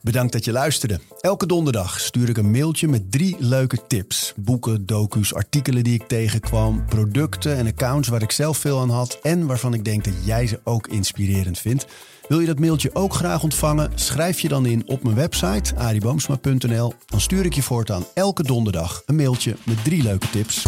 Bedankt dat je luisterde. Elke donderdag stuur ik een mailtje met drie leuke tips. Boeken, docu's, artikelen die ik tegenkwam, producten en accounts waar ik zelf veel aan had en waarvan ik denk dat jij ze ook inspirerend vindt. Wil je dat mailtje ook graag ontvangen? Schrijf je dan in op mijn website ariboomsma.nl. Dan stuur ik je voortaan elke donderdag een mailtje met drie leuke tips.